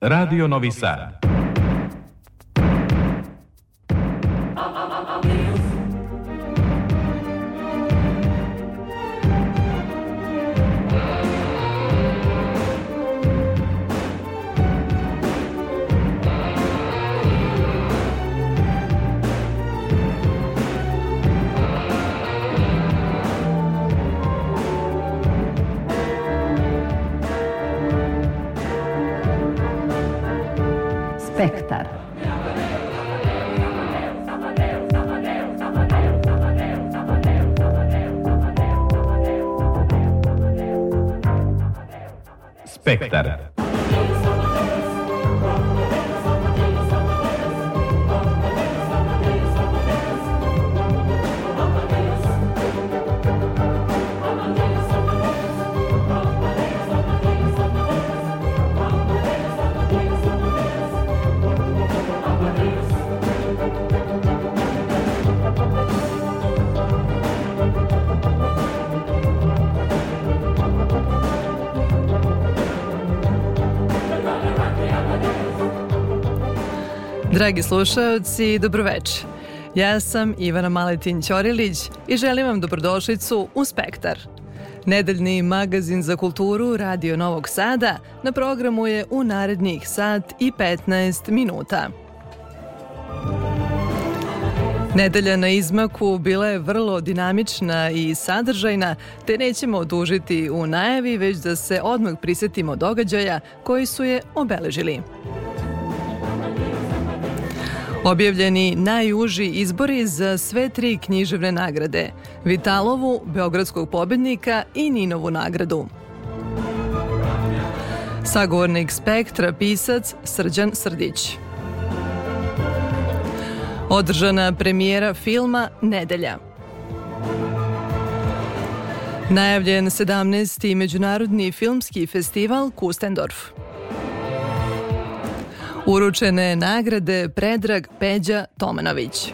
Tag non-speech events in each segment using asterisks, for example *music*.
Radio Novi Sad. Spektar. Spektar. Dragi slušaoci, dobroveče. Ja sam Ivana Maletin Ćorilić i želim vam dobrodošlicu u Spektar. Nedeljni magazin za kulturu Radio Novog Sada na programu je u narednih sat i 15 minuta. Nedelja na izmaku bila je vrlo dinamična i sadržajna, te nećemo odužiti u najavi, već da se odmah prisetimo događaja koji su je obeležili. Objavljeni najuži izbori za sve tri književne nagrade, Vitalovu, Beogradskog pobednika i Ninovu nagradu. Sagovornik spektra pisac Srđan Srdić. Održana premijera filma Nedelja. Najavljen 17. Međunarodni filmski festival Kustendorf. Uručene nagrade Predrag Peđa Tomanović.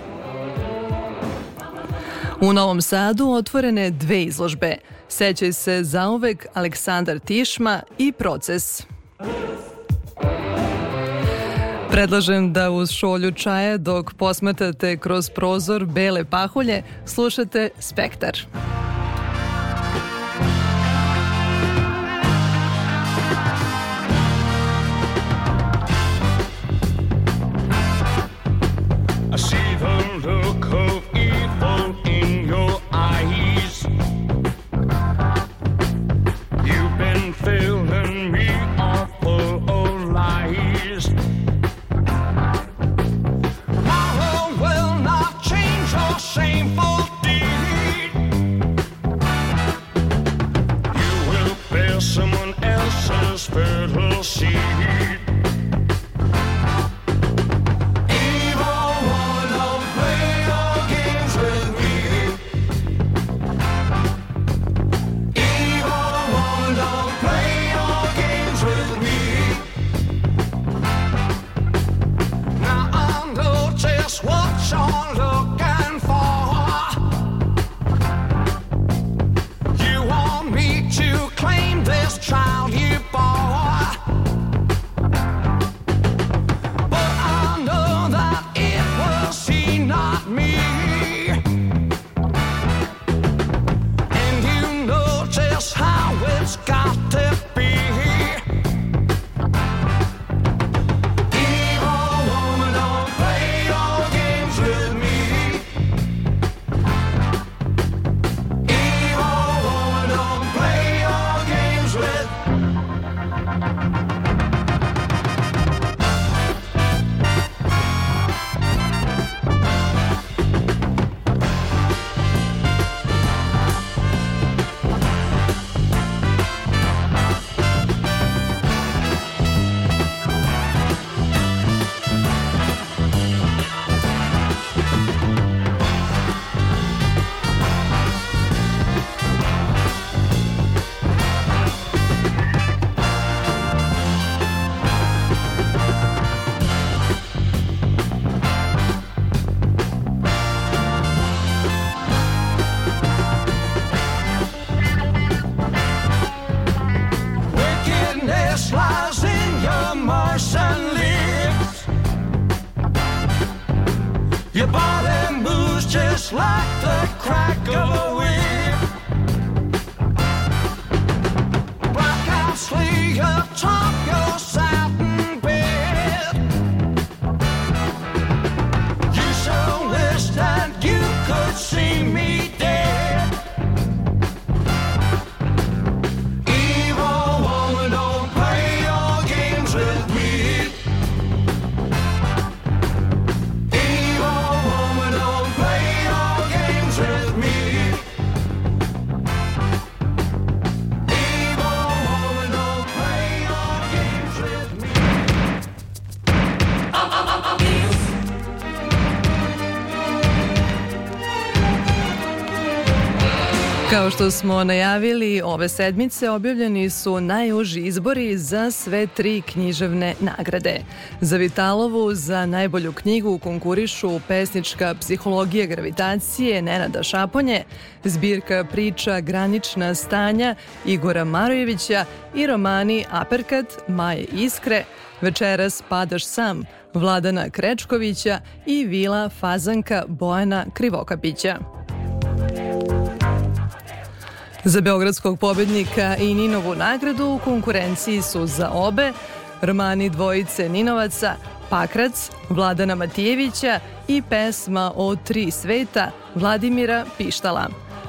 U Novom Sadu otvorene dve izložbe. Sećaj se zauvek Aleksandar Tišma i Proces. Predlažem da uz šolju čaja dok posmetate kroz prozor bele pahulje slušate Spektar. I što smo najavili, ove sedmice objavljeni su najuži izbori za sve tri književne nagrade. Za Vitalovu za najbolju knjigu konkurišu pesnička psihologija gravitacije Nenada Šaponje, zbirka priča Granična stanja Igora Marojevića i romani Aperkat, Maje Iskre, Večeras padaš sam Vladana Krečkovića i Vila Fazanka Bojana Krivokapića. Za beogradskog pobednika i Ninovu nagradu u konkurenciji su za obe romani dvojice Ninovaca Pakrac, Vladana Matijevića i pesma o tri sveta Vladimira Pištala.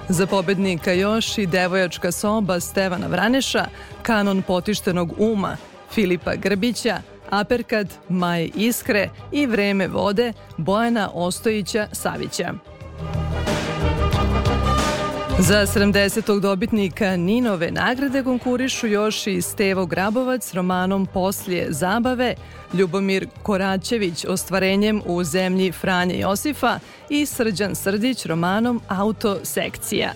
Za pobednika još i devojačka soba Stevana Vraneša, kanon potištenog uma Filipa Grbića, Aperkat Maje Iskre i Vreme vode Bojana Ostojića Savića. Za 70. dobitnika Ninove nagrade konkurišu još i Stevo Grabovac romanom Poslije zabave, Ljubomir Koraćević ostvarenjem u zemlji Franje Josifa i Srđan Srdić romanom Autosekcija.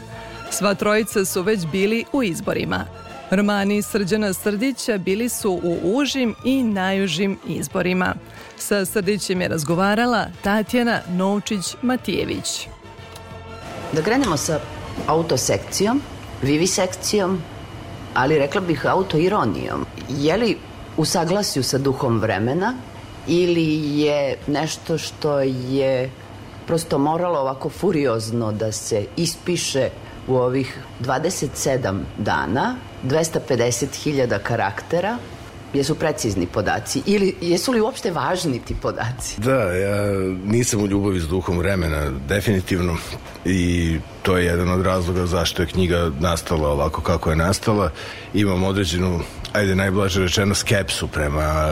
Sva trojica su već bili u izborima. Romani Srđana Srdića bili su u užim i najužim izborima. Sa Srdićem je razgovarala Tatjana Novčić-Matijević. Da krenemo sa autosekcijom, vivisekcijom, ali rekla bih autoironijom. Je li u saglasju sa duhom vremena ili je nešto što je prosto moralo ovako furiozno da se ispiše u ovih 27 dana, 250.000 karaktera, jesu precizni podaci ili jesu li uopšte važni ti podaci? Da, ja nisam u ljubavi s duhom vremena, definitivno. I to je jedan od razloga zašto je knjiga nastala ovako kako je nastala. Imam određenu, ajde najblaže rečeno, skepsu prema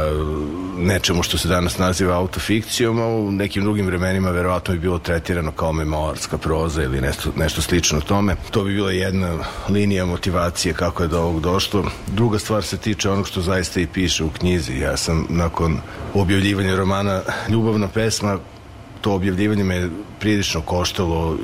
nečemu što se danas naziva autofikcijom, a u nekim drugim vremenima verovatno bi bilo tretirano kao memoarska proza ili nešto, nešto slično tome. To bi bila jedna linija motivacije kako je do ovog došlo. Druga stvar se tiče onog što zaista i piše u knjizi. Ja sam nakon objavljivanja romana Ljubavna pesma to objavljivanje me prilično koštalo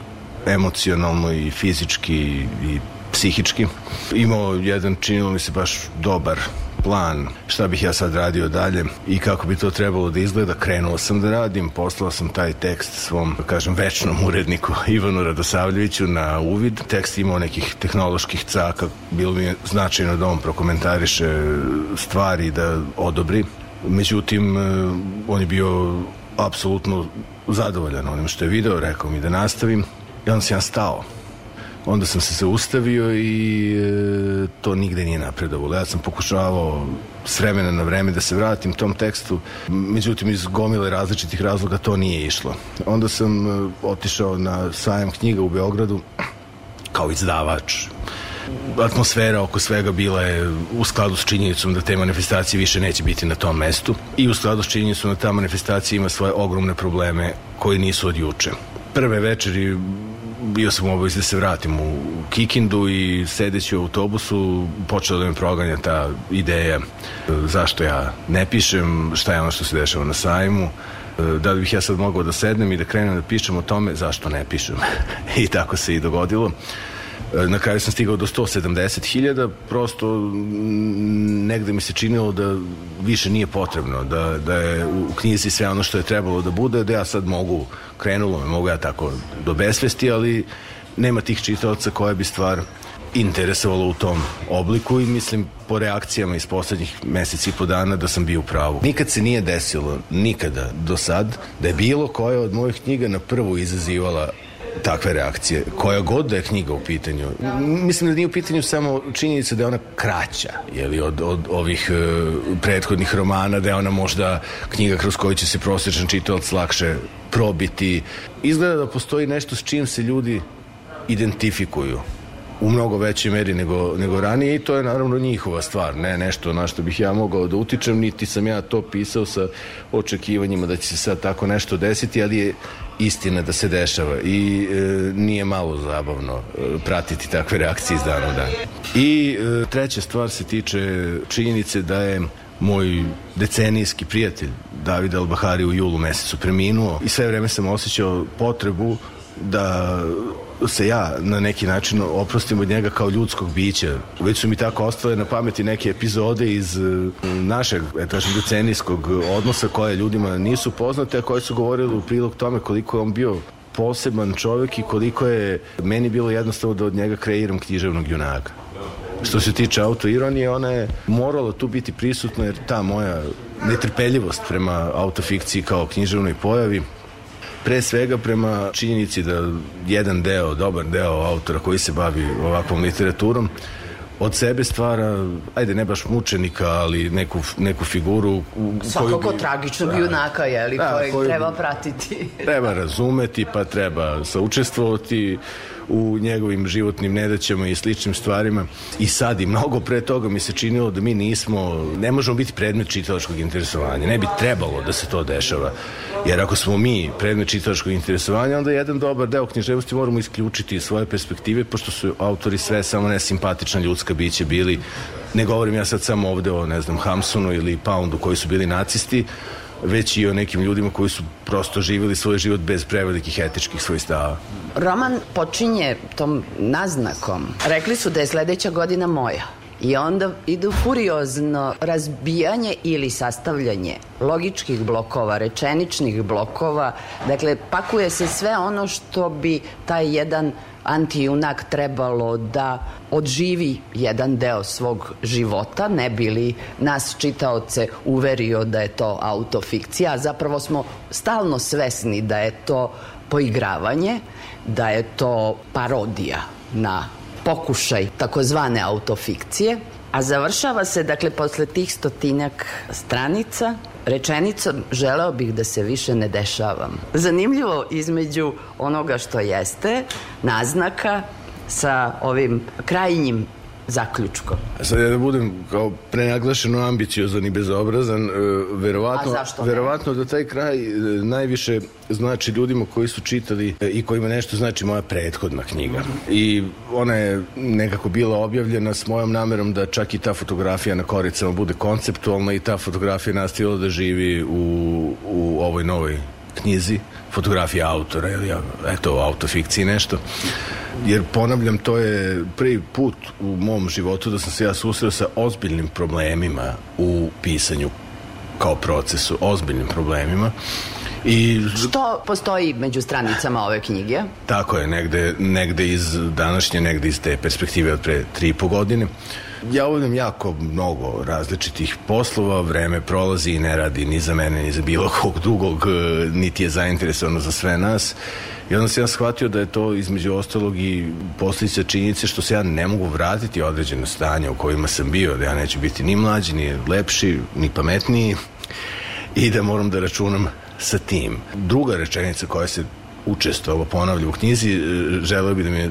emocionalno i fizički i psihički. Imao jedan, činilo mi se baš dobar plan šta bih ja sad radio dalje i kako bi to trebalo da izgleda. Krenuo sam da radim, poslao sam taj tekst svom, da kažem, večnom uredniku *laughs* Ivanu Radosavljeviću na uvid. Tekst imao nekih tehnoloških caka, bilo mi je značajno da on prokomentariše stvari da odobri. Međutim, on je bio apsolutno zadovoljan onim što je video, rekao mi da nastavim i onda sam ja stao. Onda sam se zaustavio i e, to nigde nije napredovalo. Ja sam pokušavao s vremena na vreme da se vratim tom tekstu, međutim iz gomile različitih razloga to nije išlo. Onda sam e, otišao na sajam knjiga u Beogradu kao izdavač. Atmosfera oko svega bila je u skladu s činjenicom da te manifestacije više neće biti na tom mestu i u skladu s činjenicom da ta manifestacija ima svoje ogromne probleme koji nisu od juče. Prve večeri bio sam u obavezi da se vratim u Kikindu i sedeći u autobusu počela da me proganja ta ideja zašto ja ne pišem, šta je ono što se dešava na sajmu, da li bih ja sad mogao da sednem i da krenem da pišem o tome zašto ne pišem. *laughs* I tako se i dogodilo. Na kraju sam stigao do 170.000, prosto negde mi se činilo da više nije potrebno, da, da je u knjizi sve ono što je trebalo da bude, da ja sad mogu, krenulo me, mogu ja tako do besvesti, ali nema tih čitalaca koja bi stvar interesovalo u tom obliku i mislim po reakcijama iz poslednjih meseci i po dana da sam bio u pravu. Nikad se nije desilo, nikada do sad, da je bilo koja od mojih knjiga na prvu izazivala takve reakcije. Koja god da je knjiga u pitanju. Mislim da nije u pitanju samo činjenica da je ona kraća jeli, od, od ovih e, prethodnih romana, da je ona možda knjiga kroz koju će se prosječan čitalac lakše probiti. Izgleda da postoji nešto s čim se ljudi identifikuju u mnogo većoj meri nego, nego ranije i to je naravno njihova stvar, ne nešto na što bih ja mogao da utičem, niti sam ja to pisao sa očekivanjima da će se sad tako nešto desiti, ali je istina da se dešava i e, nije malo zabavno e, pratiti takve reakcije iz dana u dan. I e, treća stvar se tiče činjenice da je moj decenijski prijatelj David Albahari u julu mesecu preminuo i sve vreme sam osjećao potrebu da se ja na neki način oprostim od njega kao ljudskog bića. Već su mi tako ostale na pameti neke epizode iz e, našeg, kažem, decenijskog odnosa koje ljudima nisu poznate, a koje su govorili u prilog tome koliko je on bio poseban čovek i koliko je meni bilo jednostavno da od njega kreiram književnog junaka. Što se tiče autoironije, ona je morala tu biti prisutna jer ta moja netrpeljivost prema autofikciji kao književnoj pojavi pre svega prema činjenici da jedan deo, dobar deo autora koji se bavi ovakvom literaturom od sebe stvara, ajde ne baš mučenika, ali neku, neku figuru u- koju Svakako bi- tragičnog Da. junaka, je li, Da, kojeg koju treba pratiti. treba razumeti, pa treba saučestvovati u njegovim životnim nedaćama i sličnim stvarima. I sad i mnogo pre toga mi se činilo da mi nismo, ne možemo biti predmet čitalačkog interesovanja. Ne bi trebalo da se to dešava. Jer ako smo mi predmet čitalačkog interesovanja, onda jedan dobar deo književnosti moramo isključiti iz svoje perspektive, pošto su autori sve samo nesimpatična ljudska bića bili. Ne govorim ja sad samo ovde o, ne znam, Hamsunu ili Poundu koji su bili nacisti, već i o nekim ljudima koji su prosto živjeli svoj život bez prevelikih etičkih svojstava. Roman počinje tom naznakom. Rekli su da je sledeća godina moja. I onda idu furiozno razbijanje ili sastavljanje logičkih blokova, rečeničnih blokova. Dakle, pakuje se sve ono što bi taj jedan antijunak trebalo da odživi jedan deo svog života, ne bi li nas čitaoce uverio da je to autofikcija, zapravo smo stalno svesni da je to poigravanje, da je to parodija na pokušaj takozvane autofikcije, a završava se, dakle, posle tih stotinjak stranica, rečenicom želeo bih da se više ne dešavam. Zanimljivo između onoga što jeste, naznaka, sa ovim krajnjim zaključkom. Sad ja da budem kao prenaglašeno ambiciozan i bezobrazan, e, verovatno, A verovatno da taj kraj e, najviše znači ljudima koji su čitali e, i kojima nešto znači moja prethodna knjiga. I ona je nekako bila objavljena s mojom namerom da čak i ta fotografija na koricama bude konceptualna i ta fotografija nastavila da živi u, u ovoj novoj knjizi fotografija autora ili eto autofikciji nešto jer ponavljam to je prvi put u mom životu da sam se ja susreo sa ozbiljnim problemima u pisanju kao procesu, ozbiljnim problemima i Što postoji među stranicama ove knjige? Tako je, negde, negde iz današnje, negde iz te perspektive od pre tri i po godine. Ja obavljam jako mnogo različitih poslova, vreme prolazi i ne radi ni za mene, ni za bilo kog drugog, e, niti je zainteresovano za sve nas. I onda sam ja shvatio da je to između ostalog i posljedica činjenice što se ja ne mogu vratiti određeno stanje u kojima sam bio, da ja neću biti ni mlađi, ni lepši, ni pametniji i da moram da računam sa tim. Druga rečenica koja se učestvovalo ponavlja u knjizi, e, želeo bi da mi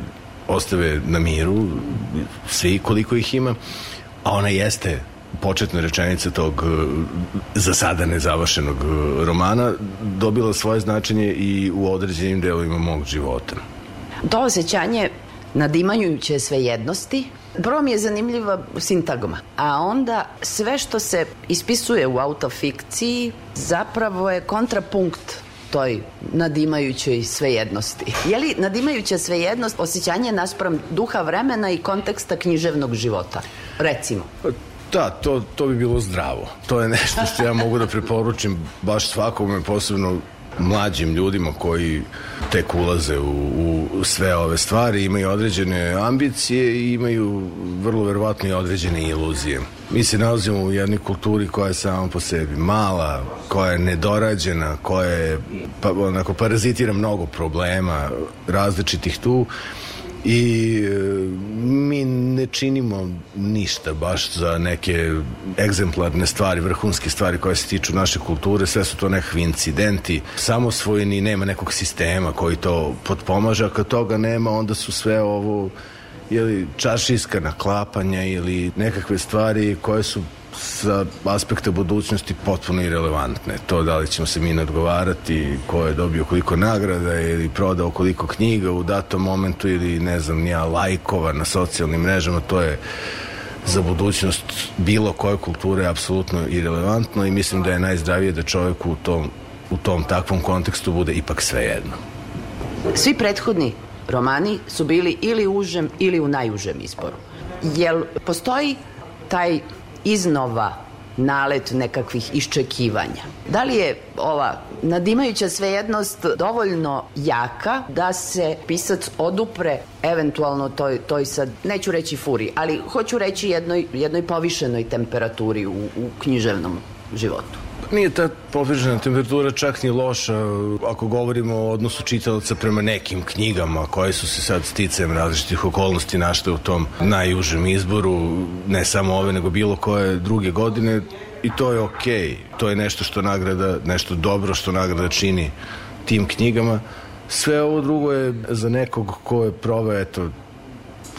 ostave na miru svi koliko ih ima, a ona jeste početna rečenica tog e, za sada nezavršenog e, romana dobila svoje značenje i u određenim delovima mog života. To osjećanje nadimajuće svejednosti Prvo mi je zanimljiva sintagma, a onda sve što se ispisuje u autofikciji zapravo je kontrapunkt toj nadimajućoj svejednosti. Je li nadimajuća svejednost osjećanje naspram duha vremena i konteksta književnog života? Recimo. Da, to, to bi bilo zdravo. To je nešto što ja mogu da preporučim baš svakome, posebno mlađim ljudima koji tek ulaze u, u sve ove stvari, imaju određene ambicije i imaju vrlo verovatno i određene iluzije. Mi se nalazimo u jednoj kulturi koja je sama po sebi mala, koja je nedorađena, koja je, pa, onako, parazitira mnogo problema različitih tu i e, mi ne činimo ništa baš za neke egzemplarne stvari, vrhunske stvari koje se tiču naše kulture, sve su to nekakvi incidenti, samosvojeni, nema nekog sistema koji to potpomaže, a kad toga nema, onda su sve ovo ili čašijska naklapanja ili nekakve stvari koje su sa aspekta budućnosti potpuno irelevantne. To da li ćemo se mi nadgovarati, ko je dobio koliko nagrada ili prodao koliko knjiga u datom momentu ili ne znam, nija lajkova na socijalnim mrežama, to je za budućnost bilo koje kulture apsolutno irelevantno i mislim da je najzdravije da čovjek u tom, u tom takvom kontekstu bude ipak svejedno. Svi prethodni romani su bili ili u užem ili u najužem izboru. Jel postoji taj iznova nalet nekakvih iščekivanja. Da li je ova nadimajuća svejednost dovoljno jaka da se pisac odupre eventualno toj, toj sad, neću reći furi, ali hoću reći jednoj, jednoj povišenoj temperaturi u, u književnom životu? Nije ta povežena temperatura čak ni loša ako govorimo o odnosu čitalaca prema nekim knjigama koje su se sad sticajem različitih okolnosti našle u tom najužem izboru, ne samo ove nego bilo koje druge godine i to je okej. Okay. To je nešto što nagrada, nešto dobro što nagrada čini tim knjigama. Sve ovo drugo je za nekog ko je proveo eto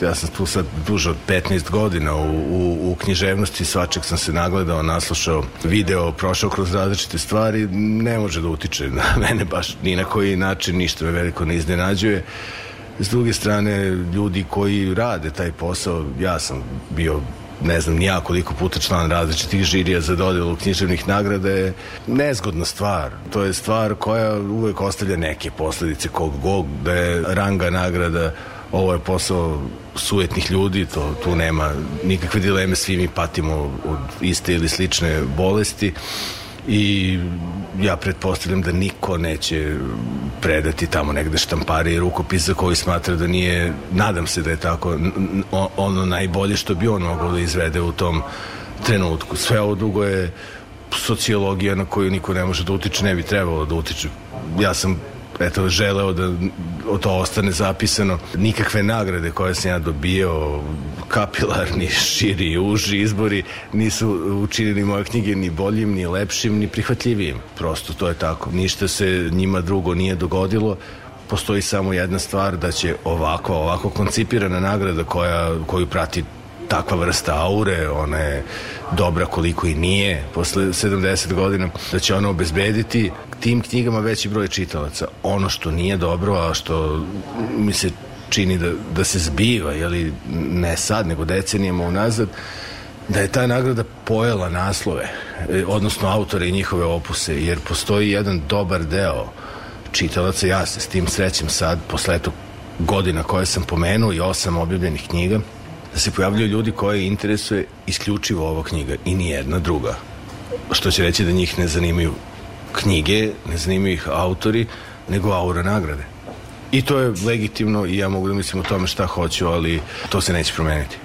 ja sam tu sad duže od 15 godina u, u, u književnosti, svačeg sam se nagledao, naslušao video, prošao kroz različite stvari, ne može da utiče na *laughs* mene baš ni na koji način, ništa me veliko ne iznenađuje. S druge strane, ljudi koji rade taj posao, ja sam bio ne znam nija koliko puta član različitih žirija za dodelu književnih nagrada je nezgodna stvar. To je stvar koja uvek ostavlja neke posledice kog god da je ranga nagrada ovo je posao sujetnih ljudi, to, tu nema nikakve dileme, svi mi patimo od iste ili slične bolesti i ja pretpostavljam da niko neće predati tamo negde štampari i rukopis za koji smatra da nije, nadam se da je tako ono najbolje što bi on mogao da izvede u tom trenutku. Sve ovo dugo je sociologija na koju niko ne može da utiče, ne bi trebalo da utiče. Ja sam eto, želeo da to ostane zapisano. Nikakve nagrade koje sam ja dobio, kapilarni, širi, uži izbori, nisu učinili moje knjige ni boljim, ni lepšim, ni prihvatljivijim. Prosto to je tako. Ništa se njima drugo nije dogodilo postoji samo jedna stvar da će ovako, ovako koncipirana nagrada koja, koju prati takva vrsta aure, ona je dobra koliko i nije posle 70 godina, da će ona obezbediti tim knjigama veći broj čitalaca. Ono što nije dobro, a što mi se čini da, da se zbiva, jeli, ne sad, nego decenijama unazad, da je ta nagrada pojela naslove, e, odnosno autore i njihove opuse, jer postoji jedan dobar deo čitalaca, ja se s tim srećem sad, posle eto godina koje sam pomenuo i osam objavljenih knjiga, da se pojavljaju ljudi koje interesuje isključivo ova knjiga i ni jedna druga. Što će reći da njih ne zanimaju knjige, ne zanimaju ih autori, nego aura nagrade. I to je legitimno i ja mogu da mislim o tome šta hoću, ali to se neće promeniti.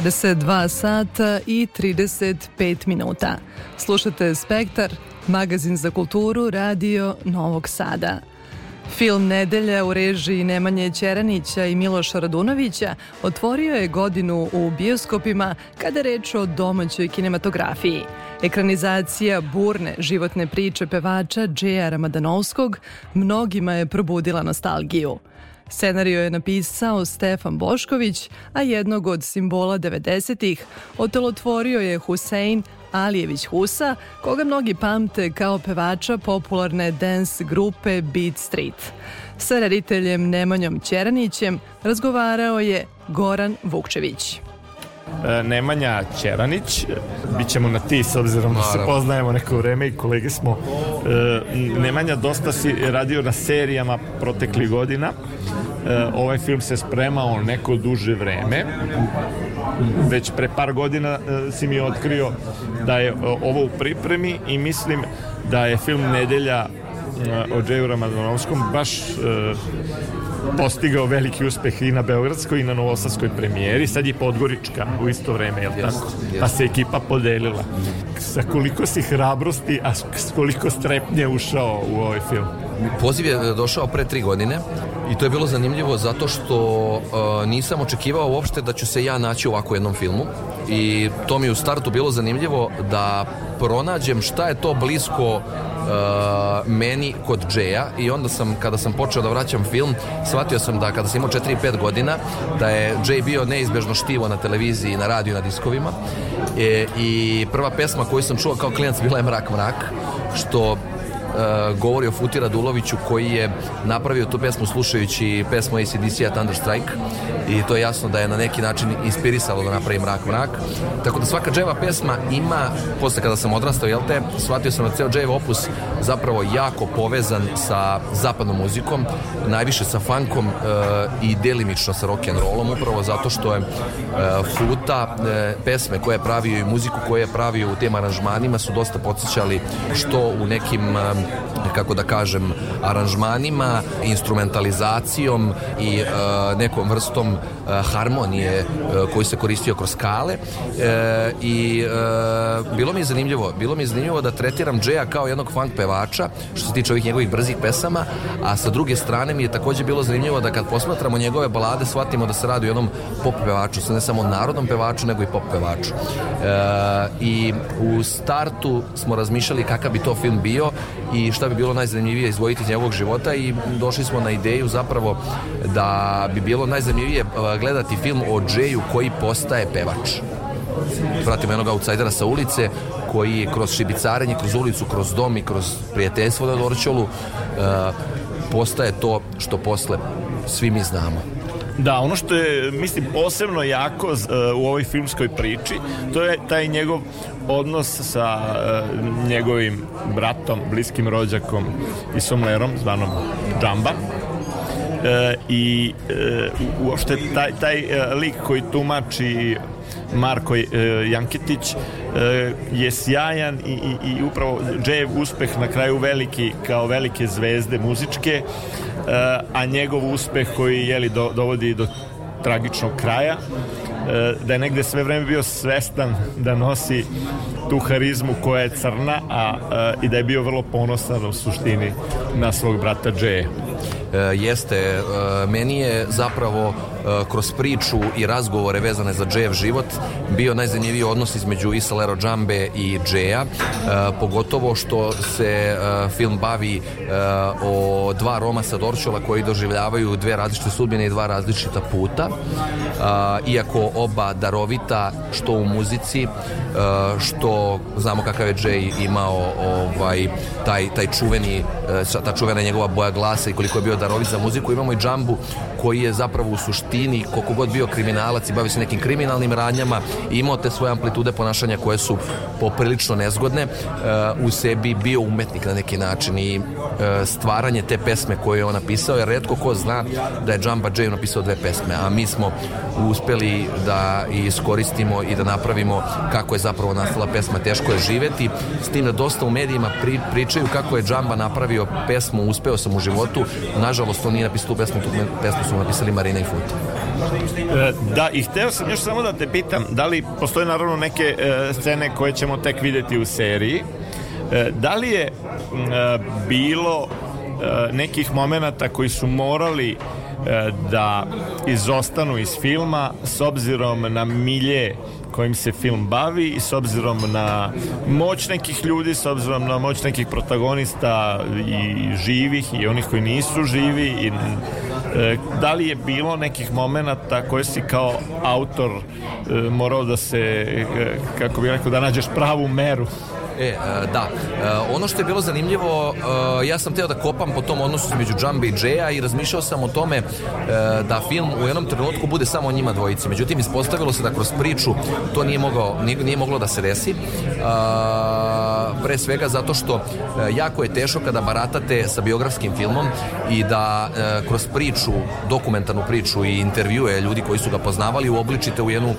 22 sata i 35 minuta. Slušate Spektar, magazin za kulturu, radio Novog Sada. Film Nedelja u režiji Nemanje Ćeranića i Miloša Radunovića otvorio je godinu u bioskopima kada reč o domaćoj kinematografiji. Ekranizacija burne životne priče pevača Džeja Ramadanovskog mnogima je probudila nostalgiju. Scenario je napisao Stefan Bošković, a jednog od simbola 90-ih otelotvorio je Husein Alijević Husa, koga mnogi pamte kao pevača popularne dance grupe Beat Street. Sa rediteljem Nemanjom Ćeranićem razgovarao je Goran Vukčević. E, Nemanja Ćeranić, bit ćemo na ti s obzirom da se poznajemo neko vreme i kolege smo. E, Nemanja dosta si radio na serijama proteklih godina. E, Ovaj film se spremao neko duže vreme. Već pre par godina si mi otkrio da je ovo u pripremi i mislim da je film Nedelja o Džeju Ramadanovskom baš postigao veliki uspeh i na Beogradskoj i na Novosadskoj premijeri. Sad je Podgorička u isto vreme, jel tako? Pa se ekipa podelila. Sa koliko si hrabrosti, a s koliko strepnje ušao u ovaj film? Poziv je došao pre tri godine i to je bilo zanimljivo zato što uh, nisam očekivao uopšte da ću se ja naći u ovako jednom filmu i to mi u startu bilo zanimljivo da pronađem šta je to blisko uh, meni kod Džeja i onda sam, kada sam počeo da vraćam film, shvatio sam da kada sam imao 4 i 5 godina, da je Džej bio neizbežno štivo na televiziji, na radiju, na diskovima. E, i prva pesma koju sam čuo kao klinac bila je Mrak Mrak, što govori o Futi Raduloviću koji je napravio tu pesmu slušajući pesmu ACDC-a Thunderstrike i to je jasno da je na neki način inspirisalo da napravi Mrak Mrak. Tako da svaka dževa pesma ima posle kada sam odrastao, jel te, shvatio sam da ceo džev opus zapravo jako povezan sa zapadnom muzikom najviše sa funkom uh, i delimično sa rock and rollom upravo zato što je uh, Futa uh, pesme koje je pravio i muziku koje je pravio u tem aranžmanima su dosta podsjećali što u nekim um, kako da kažem aranžmanima, instrumentalizacijom i uh, nekom vrstom uh, harmonije uh, koji se koristio kroz skale. E, i uh, bilo mi je zanimljivo bilo mi je zanimljivo da tretiram Džeja kao jednog funk pevača što se tiče ovih njegovih brzih pesama a sa druge strane mi je takođe bilo zanimljivo da kad posmatramo njegove balade shvatimo da se radi o jednom pop pevaču ne samo narodnom pevaču nego i pop pevaču. E, i u startu smo razmišljali kakav bi to film bio i šta bi bilo najzanimljivije izdvojiti iz njegovog života i došli smo na ideju zapravo da bi bilo najzanimljivije uh, gledati film o Džeju koji postaje pevač. Pratimo jednog outsidera sa ulice koji kroz šibicarenje, kroz ulicu, kroz dom i kroz prijateljstvo na Dorčolu uh, postaje to što posle svi mi znamo. Da, ono što je, mislim, posebno jako uh, u ovoj filmskoj priči, to je taj njegov odnos sa uh, njegovim bratom, bliskim rođakom i somlerom, zvanom Džamba. E, i e, uopšte taj, taj e, lik koji tumači Marko e, Janketić e, je sjajan i, i, i upravo Džejev uspeh na kraju veliki kao velike zvezde muzičke e, a njegov uspeh koji jeli, do, dovodi do tragičnog kraja da je negde sve vreme bio svestan da nosi tu harizmu koja je crna a, e, i da je bio vrlo ponosan u suštini na svog brata Džeja. E, jeste, e, meni je zapravo kroz priču i razgovore vezane za Džejev život bio najzanimljiviji odnos između Isalero Džambe i Džeja, e, pogotovo što se e, film bavi e, o dva Roma sa Dorčola koji doživljavaju dve različite sudbine i dva različita puta. E, iako oba darovita što u muzici, e, što znamo kakav je Džej imao ovaj, taj, taj čuveni, e, ta čuvena njegova boja glasa i koliko je bio darovit za muziku, imamo i Džambu koji je zapravo u suštini koliko god bio kriminalac i bavio se nekim kriminalnim radnjama imao te svoje amplitude ponašanja koje su poprilično nezgodne e, u sebi bio umetnik na neki način i e, stvaranje te pesme koje je on napisao jer redko ko zna da je Jamba Jay napisao dve pesme a mi smo uspeli da iskoristimo i da napravimo kako je zapravo nastala pesma Teško je živeti. S tim da dosta u medijima pri, pričaju kako je Jamba napravio pesmu Uspeo sam u životu. Nažalost on nije napisao tu pesmu tu pesmu su napisali Marina i Fut. E, Da, i hteo sam još samo da te pitam, da li postoje naravno neke e, scene koje ćemo tek videti u seriji, E, da li je bilo nekih momenata koji su morali da izostanu iz filma s obzirom na milje kojim se film bavi i s obzirom na moć nekih ljudi, s obzirom na moć nekih protagonista i živih i onih koji nisu živi i da li je bilo nekih momenata koje si kao autor e, morao da se, e, kako bih rekao, da nađeš pravu meru? E, e, da. E, ono što je bilo zanimljivo, e, ja sam teo da kopam po tom odnosu između Džambe i Džeja i razmišljao sam o tome da film u jednom trenutku bude samo o njima dvojici. Međutim, ispostavilo se da kroz priču to nije, mogao, nije, nije moglo da se desi. Pre svega zato što jako je teško kada baratate sa biografskim filmom i da kroz priču, dokumentarnu priču i intervjue ljudi koji su ga poznavali uobličite u jednu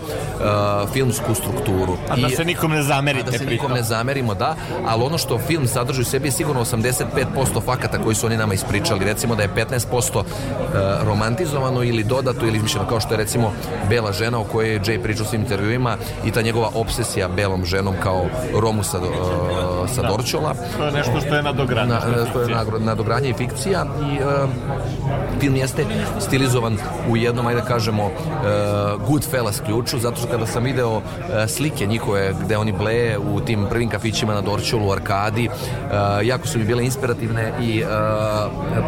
filmsku strukturu. A da se nikom ne zamerite da se nikom ne zamerimo, da, ali ono što film sadrži u sebi je sigurno 85% fakata koji su oni nama ispričali. Recimo da je 15% e, romantizovano ili dodato ili izmišljeno, kao što je recimo Bela žena o kojoj je Jay pričao u svim intervjuima i ta njegova obsesija belom ženom kao Romu sa, e, sa Dorčola. To je nešto što je nadogradnje. Na, to je nadogradnja i fikcija i e, film jeste stilizovan u jednom, ajde da kažemo, e, Goodfellas ključu, zato što kada sam video e, slike njihove gde oni bleje u tim prvim kafićima na Dorčolu, u Arkadi, e, jako su mi bile inspirativne i e,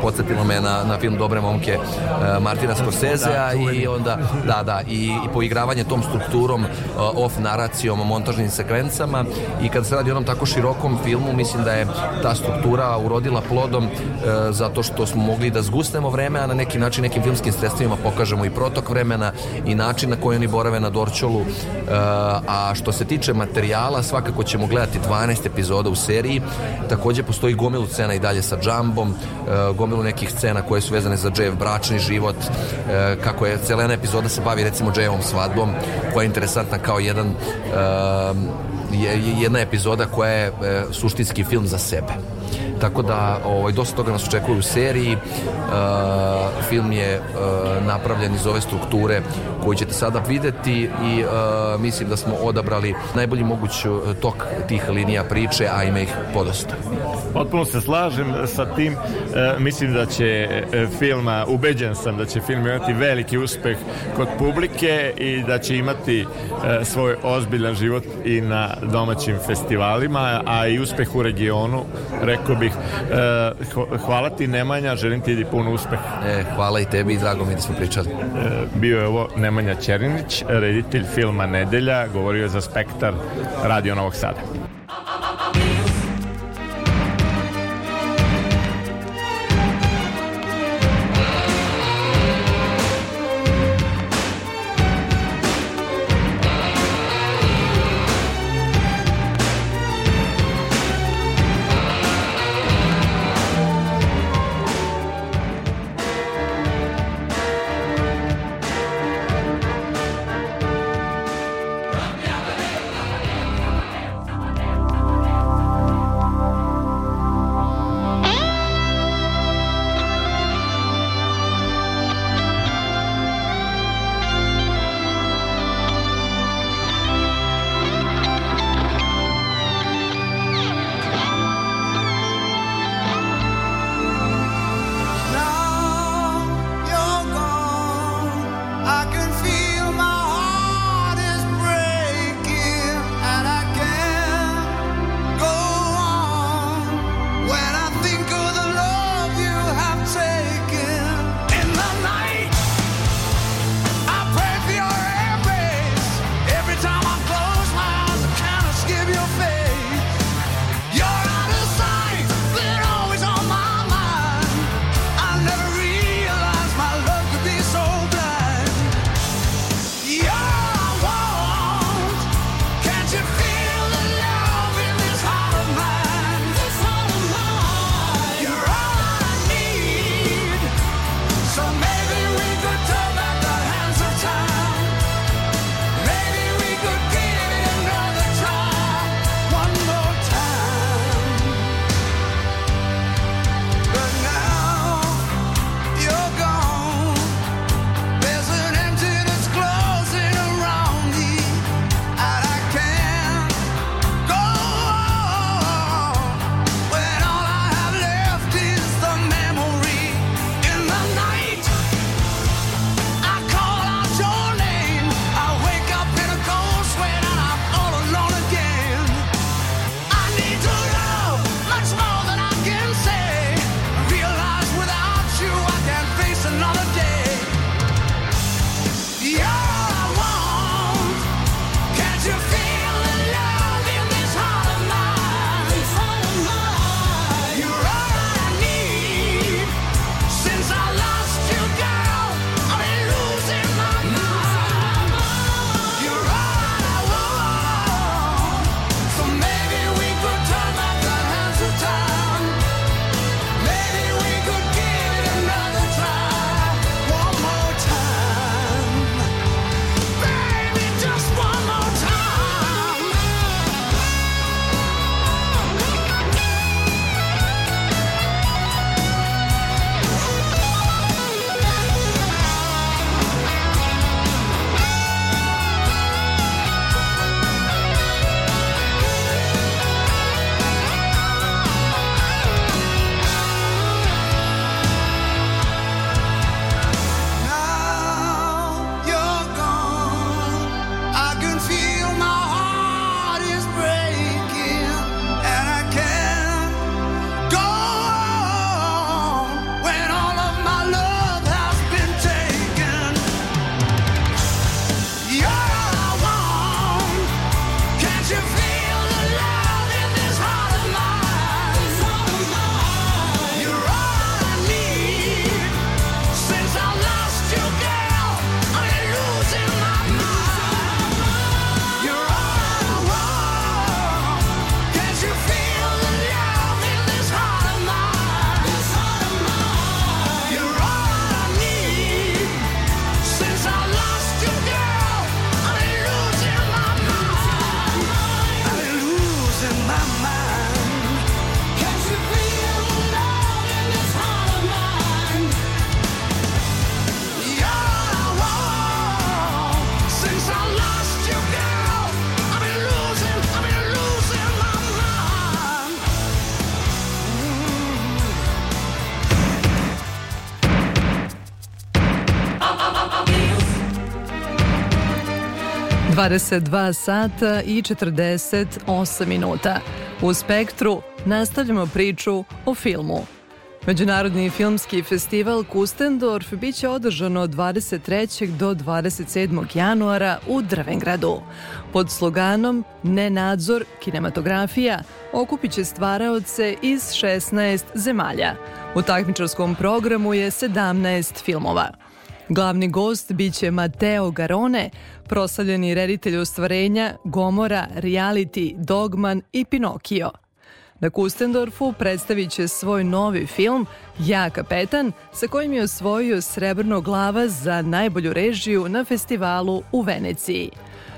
podsjetilo me na, na film Dobre momke e, Martina Scorsesea i onda, da, da, i, i poigravanje tom strukturom, off naracijom, montažnim sekvencama. I kada se radi o onom tako širokom filmu, mislim da je ta struktura urodila plodom zato što smo mogli da zgusnemo vreme, a na neki način nekim filmskim sredstvima pokažemo i protok vremena i način na koji oni borave na Dorčolu. A što se tiče materijala, svakako ćemo gledati 12 epizoda u seriji. Takođe postoji gomilu scena i dalje sa Džambom, e, gomilu nekih scena koje su vezane za Džejev bračni život, e, kako je cijela jedna epizoda se bavi recimo Džejevom svadbom, koja je interesantna kao jedan e, je, je jedna epizoda koja je suštinski film za sebe. Tako da ovaj, dosta toga nas očekuje u seriji. E, film je e, napravljen iz ove strukture koju ćete sada videti i e, mislim da smo odabrali najbolji moguć e, tok tih linija priče, a ima ih podosta. Potpuno se slažem sa tim. E, mislim da će e, film, a ubeđen sam da će film imati veliki uspeh kod publike i da će imati e, svoj ozbiljan život i na domaćim festivalima, a i uspeh u regionu, rekao bih. E, hva- hvala ti Nemanja, želim ti pun uspeh. E, hvala i tebi i drago mi da smo pričali. E, bio je ovo Nemanja Ćerinić, reditelj filma Nedelja, govorio je za Spektar Radio Novog Sada. 22 sata i 48 minuta. U Spektru nastavljamo priču o filmu. Međunarodni filmski festival Kustendorf biće održan od 23. do 27. januara u Drvengradu. Pod sloganom Nenadzor kinematografija okupit će stvaraoce iz 16 zemalja. U takmičarskom programu je 17 filmova. Glavni gost biće Mateo Garone, proslavljeni reditelj ostvarenja Gomora, Reality, Dogman i Pinokio. Na Kustendorfu predstavit će svoj novi film Ja kapetan, sa kojim je osvojio srebrno glava za najbolju režiju na festivalu u Veneciji.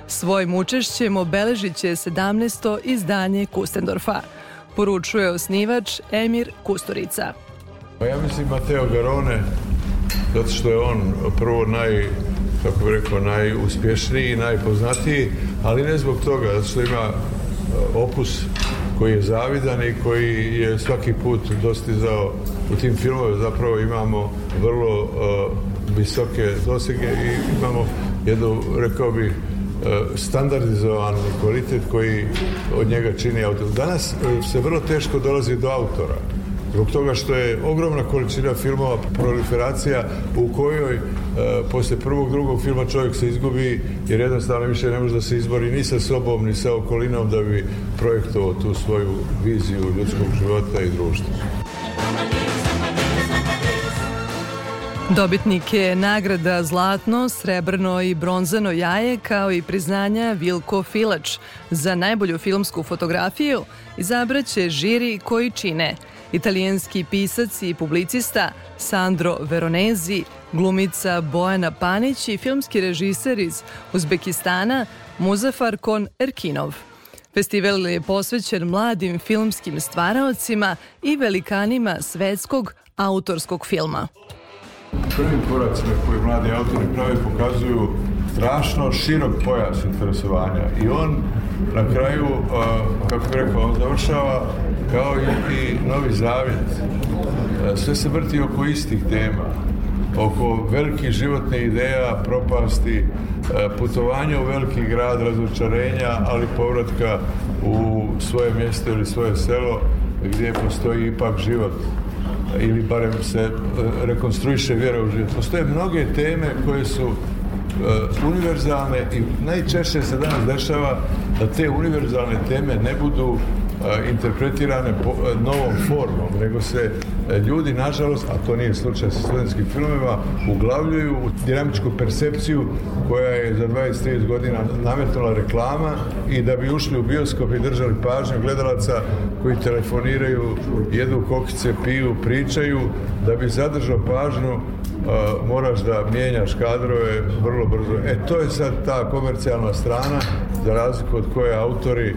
Svojim učešćem obeležit će 17. izdanje Kustendorfa, poručuje osnivač Emir Kusturica. Pa ja mislim Mateo Garone, zato što je on prvo naj, kako bih rekao, najuspješniji, najpoznatiji, ali ne zbog toga, zato što ima e, opus koji je zavidan i koji je svaki put dostizao u tim filmovima zapravo imamo vrlo uh, visoke dosege i imamo jednu, rekao bih, uh, standardizovan kvalitet koji od njega čini autor. Danas se vrlo teško dolazi do autora zbog toga što je ogromna količina filmova, proliferacija u kojoj e, posle prvog, drugog filma čovjek se izgubi jer jednostavno više ne može da se izbori ni sa sobom, ni sa okolinom da bi projektovao tu svoju viziju ljudskog života i društva. Dobitnik je nagrada Zlatno, Srebrno i Bronzano jaje kao i priznanja Vilko Filač za najbolju filmsku fotografiju izabraće žiri koji čine italijanski pisac i publicista Sandro Veronezi, glumica Bojana Panić i filmski režiser iz Uzbekistana Muzafar Kon Erkinov. Festival je posvećen mladim filmskim stvaraocima i velikanima svetskog autorskog filma. Prvim koracima koje mladi autori prave pokazuju strašno širok pojas interesovanja i on na kraju, kako bih rekao, on završava kao i Novi Zavjet. Sve se vrti oko istih tema, oko velikih životnih ideja, propasti, putovanja u veliki grad, razočarenja, ali povratka u svoje mjesto ili svoje selo gdje postoji ipak život ili barem se rekonstruiše vjera u život. Postoje mnoge teme koje su univerzalne i najčešće se danas dešava da te univerzalne teme ne budu interpretirane po, novom formom, nego se ljudi, nažalost, a to nije slučaj sa studentskim filmovima, uglavljuju u dinamičku percepciju koja je za 20-30 godina nametnula reklama i da bi ušli u bioskop i držali pažnju gledalaca koji telefoniraju, jedu kokice, piju, pričaju, da bi zadržao pažnju moraš da mijenjaš kadrove vrlo brzo. E, to je sad ta komercijalna strana, za razliku od koje autori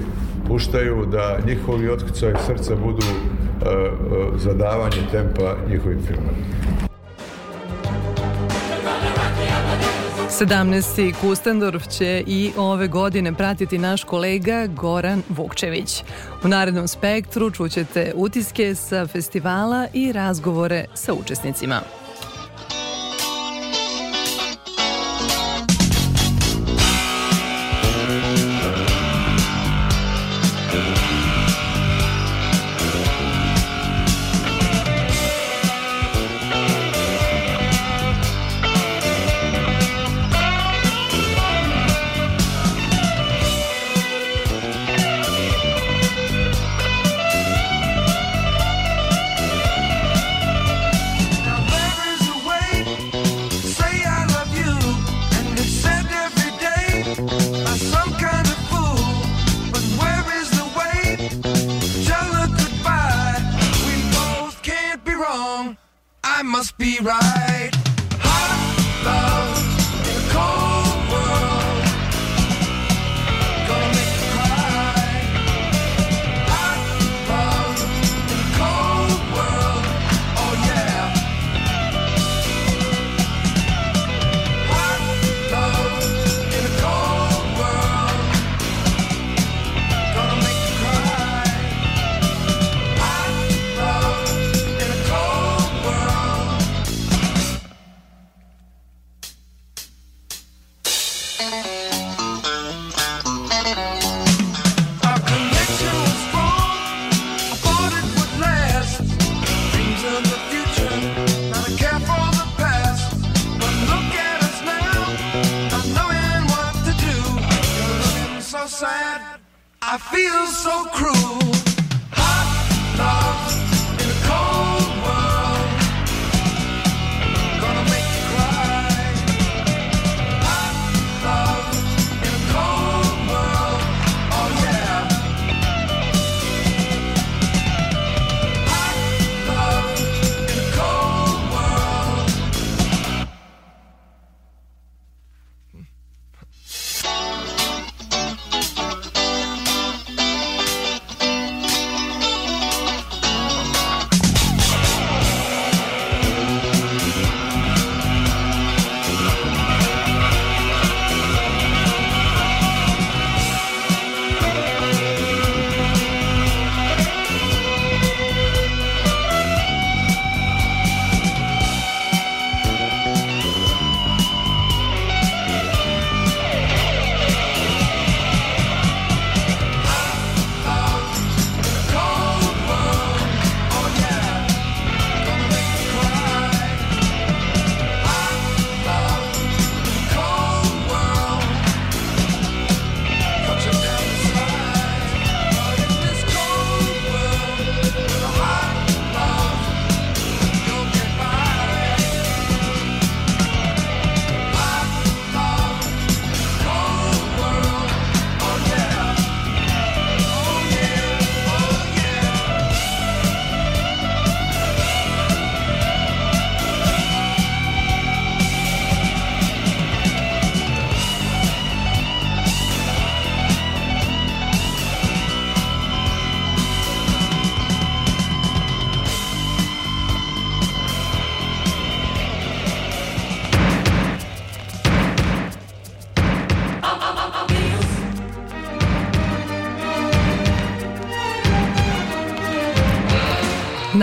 puštaju da njihovi otkucaj srca budu zadavanje tempa njihovim filmom. 17. Kustendorf će i ove godine pratiti naš kolega Goran Vukčević. U narednom spektru čućete utiske sa festivala i razgovore sa učesnicima.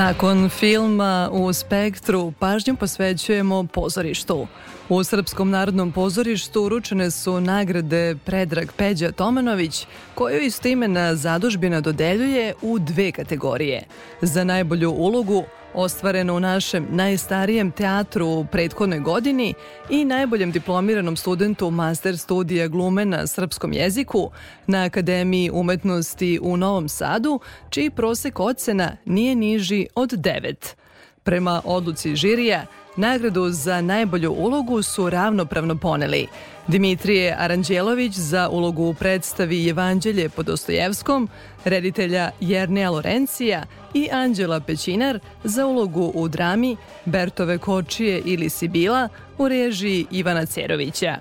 Nakon filma u Spektru pažnju posvećujemo pozorištu. U Srpskom narodnom pozorištu uručene su nagrade Predrag Peđa Tomanović, koju istimena zadužbina dodeljuje u dve kategorije. Za najbolju ulogu ostvareno u našem najstarijem teatru u prethodnoj godini i najboljem diplomiranom studentu master studija glume na srpskom jeziku na Akademiji umetnosti u Novom Sadu, čiji prosek ocena nije niži od 9. Prema odluci žirija, nagradu za najbolju ulogu su ravnopravno poneli Dimitrije Aranđelović za ulogu u predstavi Evanđelje po Dostojevskom, reditelja Jernija Lorencija i Anđela Pećinar za ulogu u drami Bertove kočije ili Sibila u režiji Ivana Cerovića.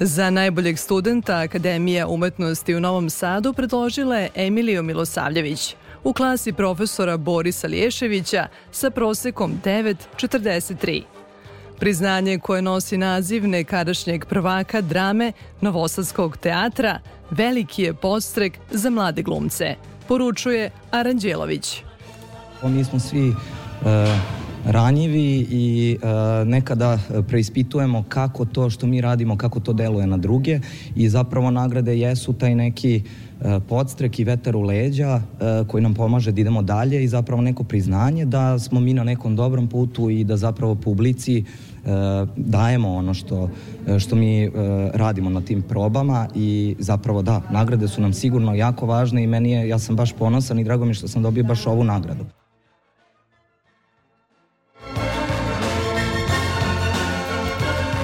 Za najboljeg studenta Akademija umetnosti u Novom Sadu predložila je Emiliju Milosavljević u klasi profesora Borisa Liješevića sa prosekom 9.43. Priznanje koje nosi naziv nekadašnjeg prvaka drame Novosadskog teatra veliki je podstrek za mlade glumce, poručuje Aranđelović. Mi smo svi e, ranjivi i e, nekada preispitujemo kako to što mi radimo, kako to deluje na druge i zapravo nagrade jesu taj neki podstrek i vetar u leđa e, koji nam pomaže da idemo dalje i zapravo neko priznanje da smo mi na nekom dobrom putu i da zapravo publici e, dajemo ono što, što mi e, radimo na tim probama i zapravo da, nagrade su nam sigurno jako važne i meni je, ja sam baš ponosan i drago mi što sam dobio baš ovu nagradu.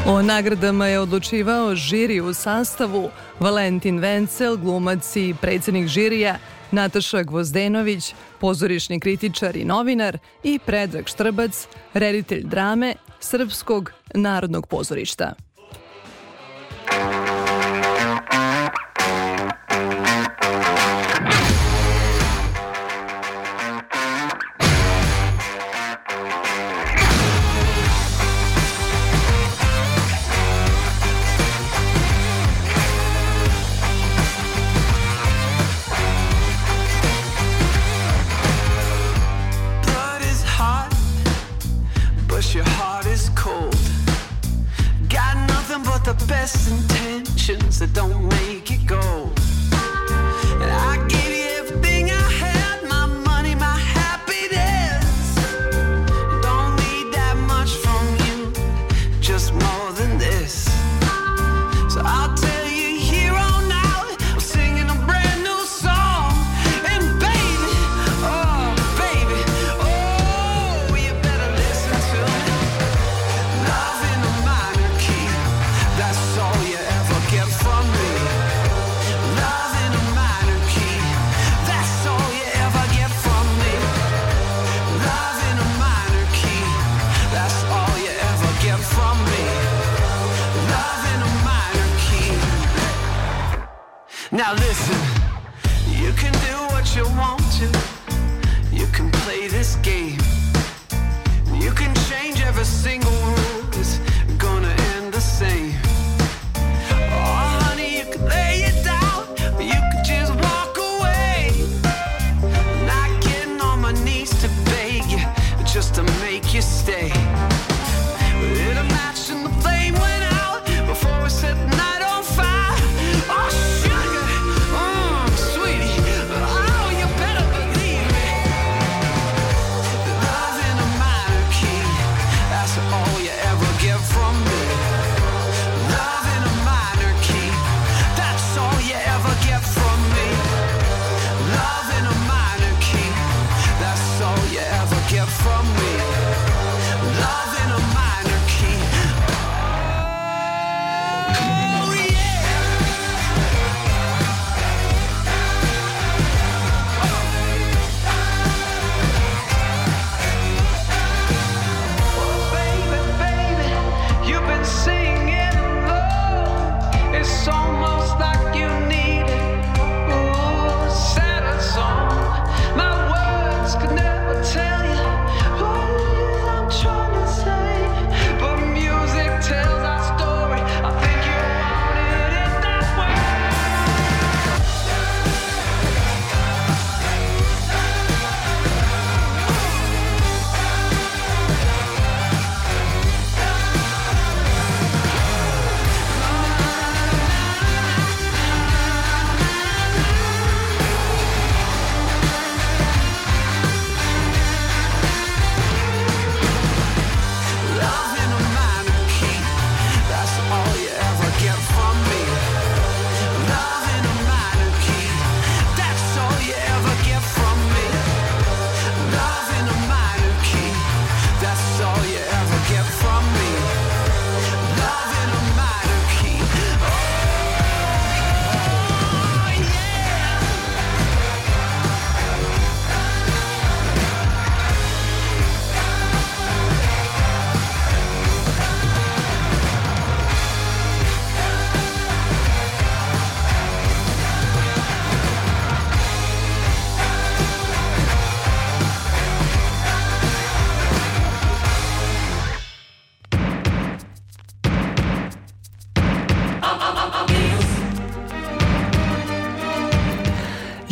O nagradama je odlučivao žiri u sastavu Valentin Vencel, glumac i predsednik žirija, Nataša Gvozdenović, pozorišni kritičar i novinar i Predrag Štrbac, reditelj drame Srpskog narodnog pozorišta.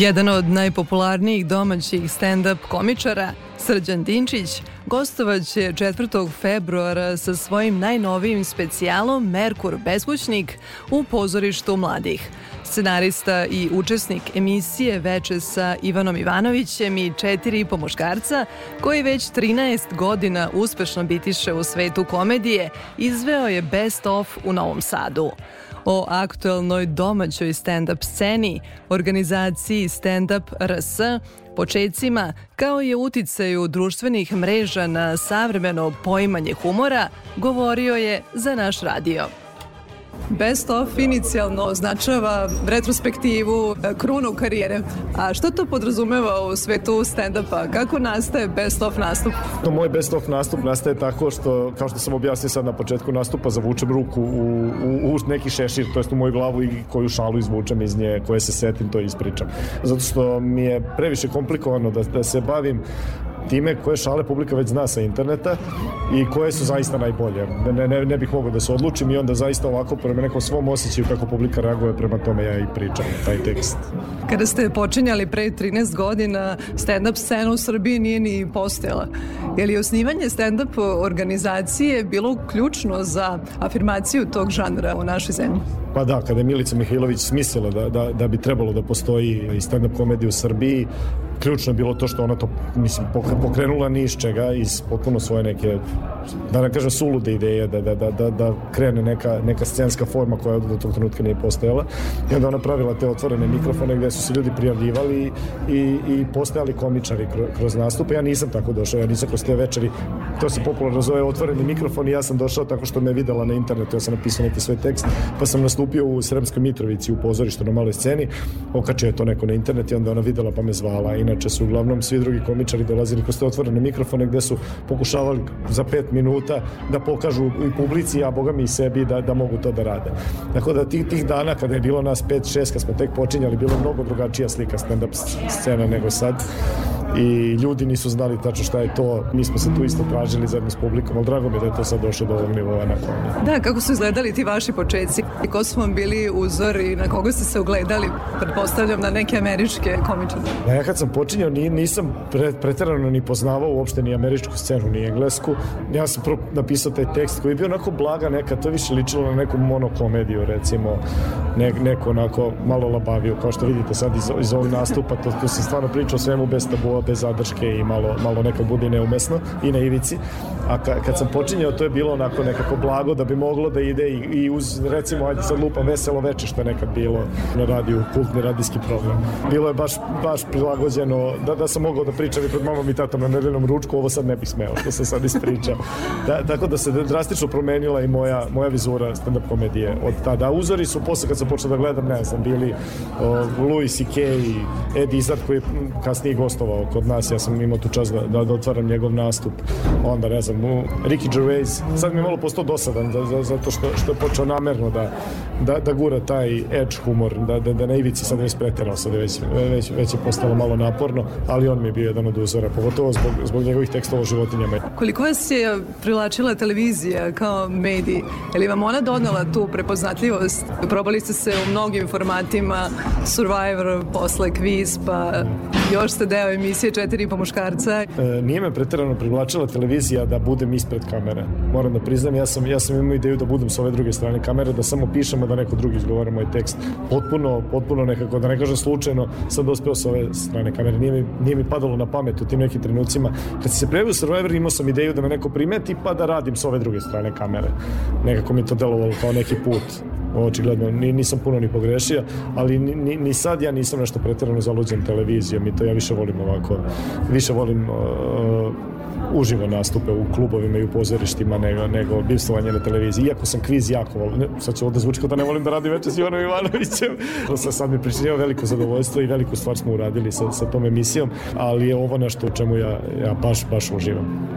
Jedan od najpopularnijih domaćih stand-up komičara, Srđan Dinčić, gostovaće 4. februara sa svojim najnovijim specijalom Merkur Beskućnik u pozorištu mladih. Scenarista i učesnik emisije Veče sa Ivanom Ivanovićem i četiri pomoškarca, koji već 13 godina uspešno bitiše u svetu komedije, izveo je Best of u Novom Sadu o aktuelnoj domaćoj stand-up sceni, organizaciji Stand-up RS, počecima, kao i uticaju društvenih mreža na savremeno poimanje humora, govorio je za naš radio. Best of inicijalno označava retrospektivu, e, krunu karijere. A što to podrazumeva u svetu stand-upa? Kako nastaje best of nastup? To moj best of nastup nastaje tako što, kao što sam objasnio sad na početku nastupa, zavučem ruku u, u, u neki šešir, to jest u moju glavu i koju šalu izvučem iz nje, koje se setim, to ispričam. Zato što mi je previše komplikovano da, da se bavim time koje šale publika već zna sa interneta i koje su zaista najbolje. Ne, ne, ne bih mogao da se odlučim i onda zaista ovako prema nekom svom osjećaju kako publika reaguje prema tome ja i pričam taj tekst. Kada ste počinjali pre 13 godina, stand-up scena u Srbiji nije ni postojala. Je li osnivanje stand-up organizacije bilo ključno za afirmaciju tog žanra u našoj zemlji? Pa da, kada je Milica Mihajlović smislila da, da, da bi trebalo da postoji stand-up komedija u Srbiji, ključno je bilo to što ona to, mislim, pokrenula ni iz čega, iz potpuno svoje neke, da ne kažem, sulude ideje, da, da, da, da, da krene neka, neka scenska forma koja do tog trenutka nije postojala. I onda ona pravila te otvorene mikrofone gde su se ljudi prijavljivali i, i postojali komičari kroz nastupe. Ja nisam tako došao, ja nisam kroz te večeri, to se popularno zove otvoreni mikrofon i ja sam došao tako što me videla na internetu, ja sam napisao neki svoj tekst, pa sam nastupio u Sremskoj Mitrovici u pozorištu na maloj sceni, okačio je to neko na internet i onda ona videla pa me zvala. Inače su uglavnom svi drugi komičari dolazili kroz te otvorene mikrofone gde su pokušavali za pet minuta da pokažu i publici, a boga mi i sebi da, da mogu to da rade. Tako da tih, tih dana kada je bilo nas 5-6, kad smo tek počinjali, bilo mnogo drugačija slika stand-up scena nego sad i ljudi nisu znali tačno šta je to. Mi smo se tu isto tražili zajedno s publikom, ali drago mi je da je to sad došlo do ovog nivoa na kojem. Da, kako su izgledali ti vaši početci? I ko su vam bili uzor i na koga ste se ugledali? Pretpostavljam na neke američke komičare. Da, ja kad sam počinjao nisam pre, preterano ni poznavao uopšte ni američku scenu, ni englesku. Ja sam prvo napisao taj tekst koji je bio onako blaga neka, to više ličilo na neku monokomediju, recimo, ne, neko onako malo labavio, kao što vidite sad iz, iz ovog nastupa, to, to sam stvarno pričao svemu bez tabua, bez zadrške i malo, malo nekad bude neumesno i na ivici. A ka, kad sam počinjao, to je bilo onako nekako blago da bi moglo da ide i, i uz, recimo, ajde sad lupa veselo veče što je nekad bilo na radiju, kultni radijski program. Bilo je baš, baš prilagođeno da, da sam mogao da pričam i pred mamom i tatom na nedeljnom ručku, ovo sad ne bih smeo, što sam sad ispričao. Da, tako da se drastično promenila i moja, moja vizura stand-up komedije od tada. Uzori su posle kad sam počeo da gledam, ne znam, bili uh, Louis C.K. i Ed Izzard koji je kasnije gostovao kod nas, ja sam imao tu čast da, da, da otvaram njegov nastup. Onda, ne znam, Ricky Gervais, sad mi je malo postao dosadan da, da, zato što, što je počeo namerno da, da, da gura taj edge humor, da, da, da na ivici sad već preterao, sad već, već, već je postalo malo naporno, ali on mi je bio jedan od uzora, pogotovo zbog, zbog njegovih tekstova o životinjama. Koliko vas je privlačila televizija kao medij? Je li vam ona donala tu prepoznatljivost? Probali ste se u mnogim formatima, Survivor, posle kviz, pa još ste deo emisije Četiri po muškarca. E, nije me preterano privlačila televizija da budem ispred kamere. Moram da priznam, ja sam, ja sam imao ideju da budem s ove druge strane kamere, da samo pišem, a da neko drugi izgovara moj tekst. Potpuno, potpuno nekako, da ne kažem slučajno, sam dospeo s ove strane kamere. Nije mi, nije mi padalo na pamet u tim nekim trenucima. Kad se prijavio Survivor, imao sam ideju da me neko primeti, pa da radim s ove druge strane kamere. Nekako mi to delovalo kao neki put očigledno nisam puno ni pogrešio, ali ni, ni sad ja nisam nešto pretjerano zaluđen televizijom i to ja više volim ovako, više volim uh, uživo nastupe u klubovima i u pozorištima nego, nego bivstvovanje na televiziji. Iako sam kviz jako volim, sad ću ovde zvuči kao da ne volim da radim večer s Ivanom Ivanovićem. *laughs* To sam sad mi pričinio veliko zadovoljstvo i veliku stvar smo uradili sa, sa tom emisijom, ali je ovo nešto u čemu ja, ja baš, baš uživam.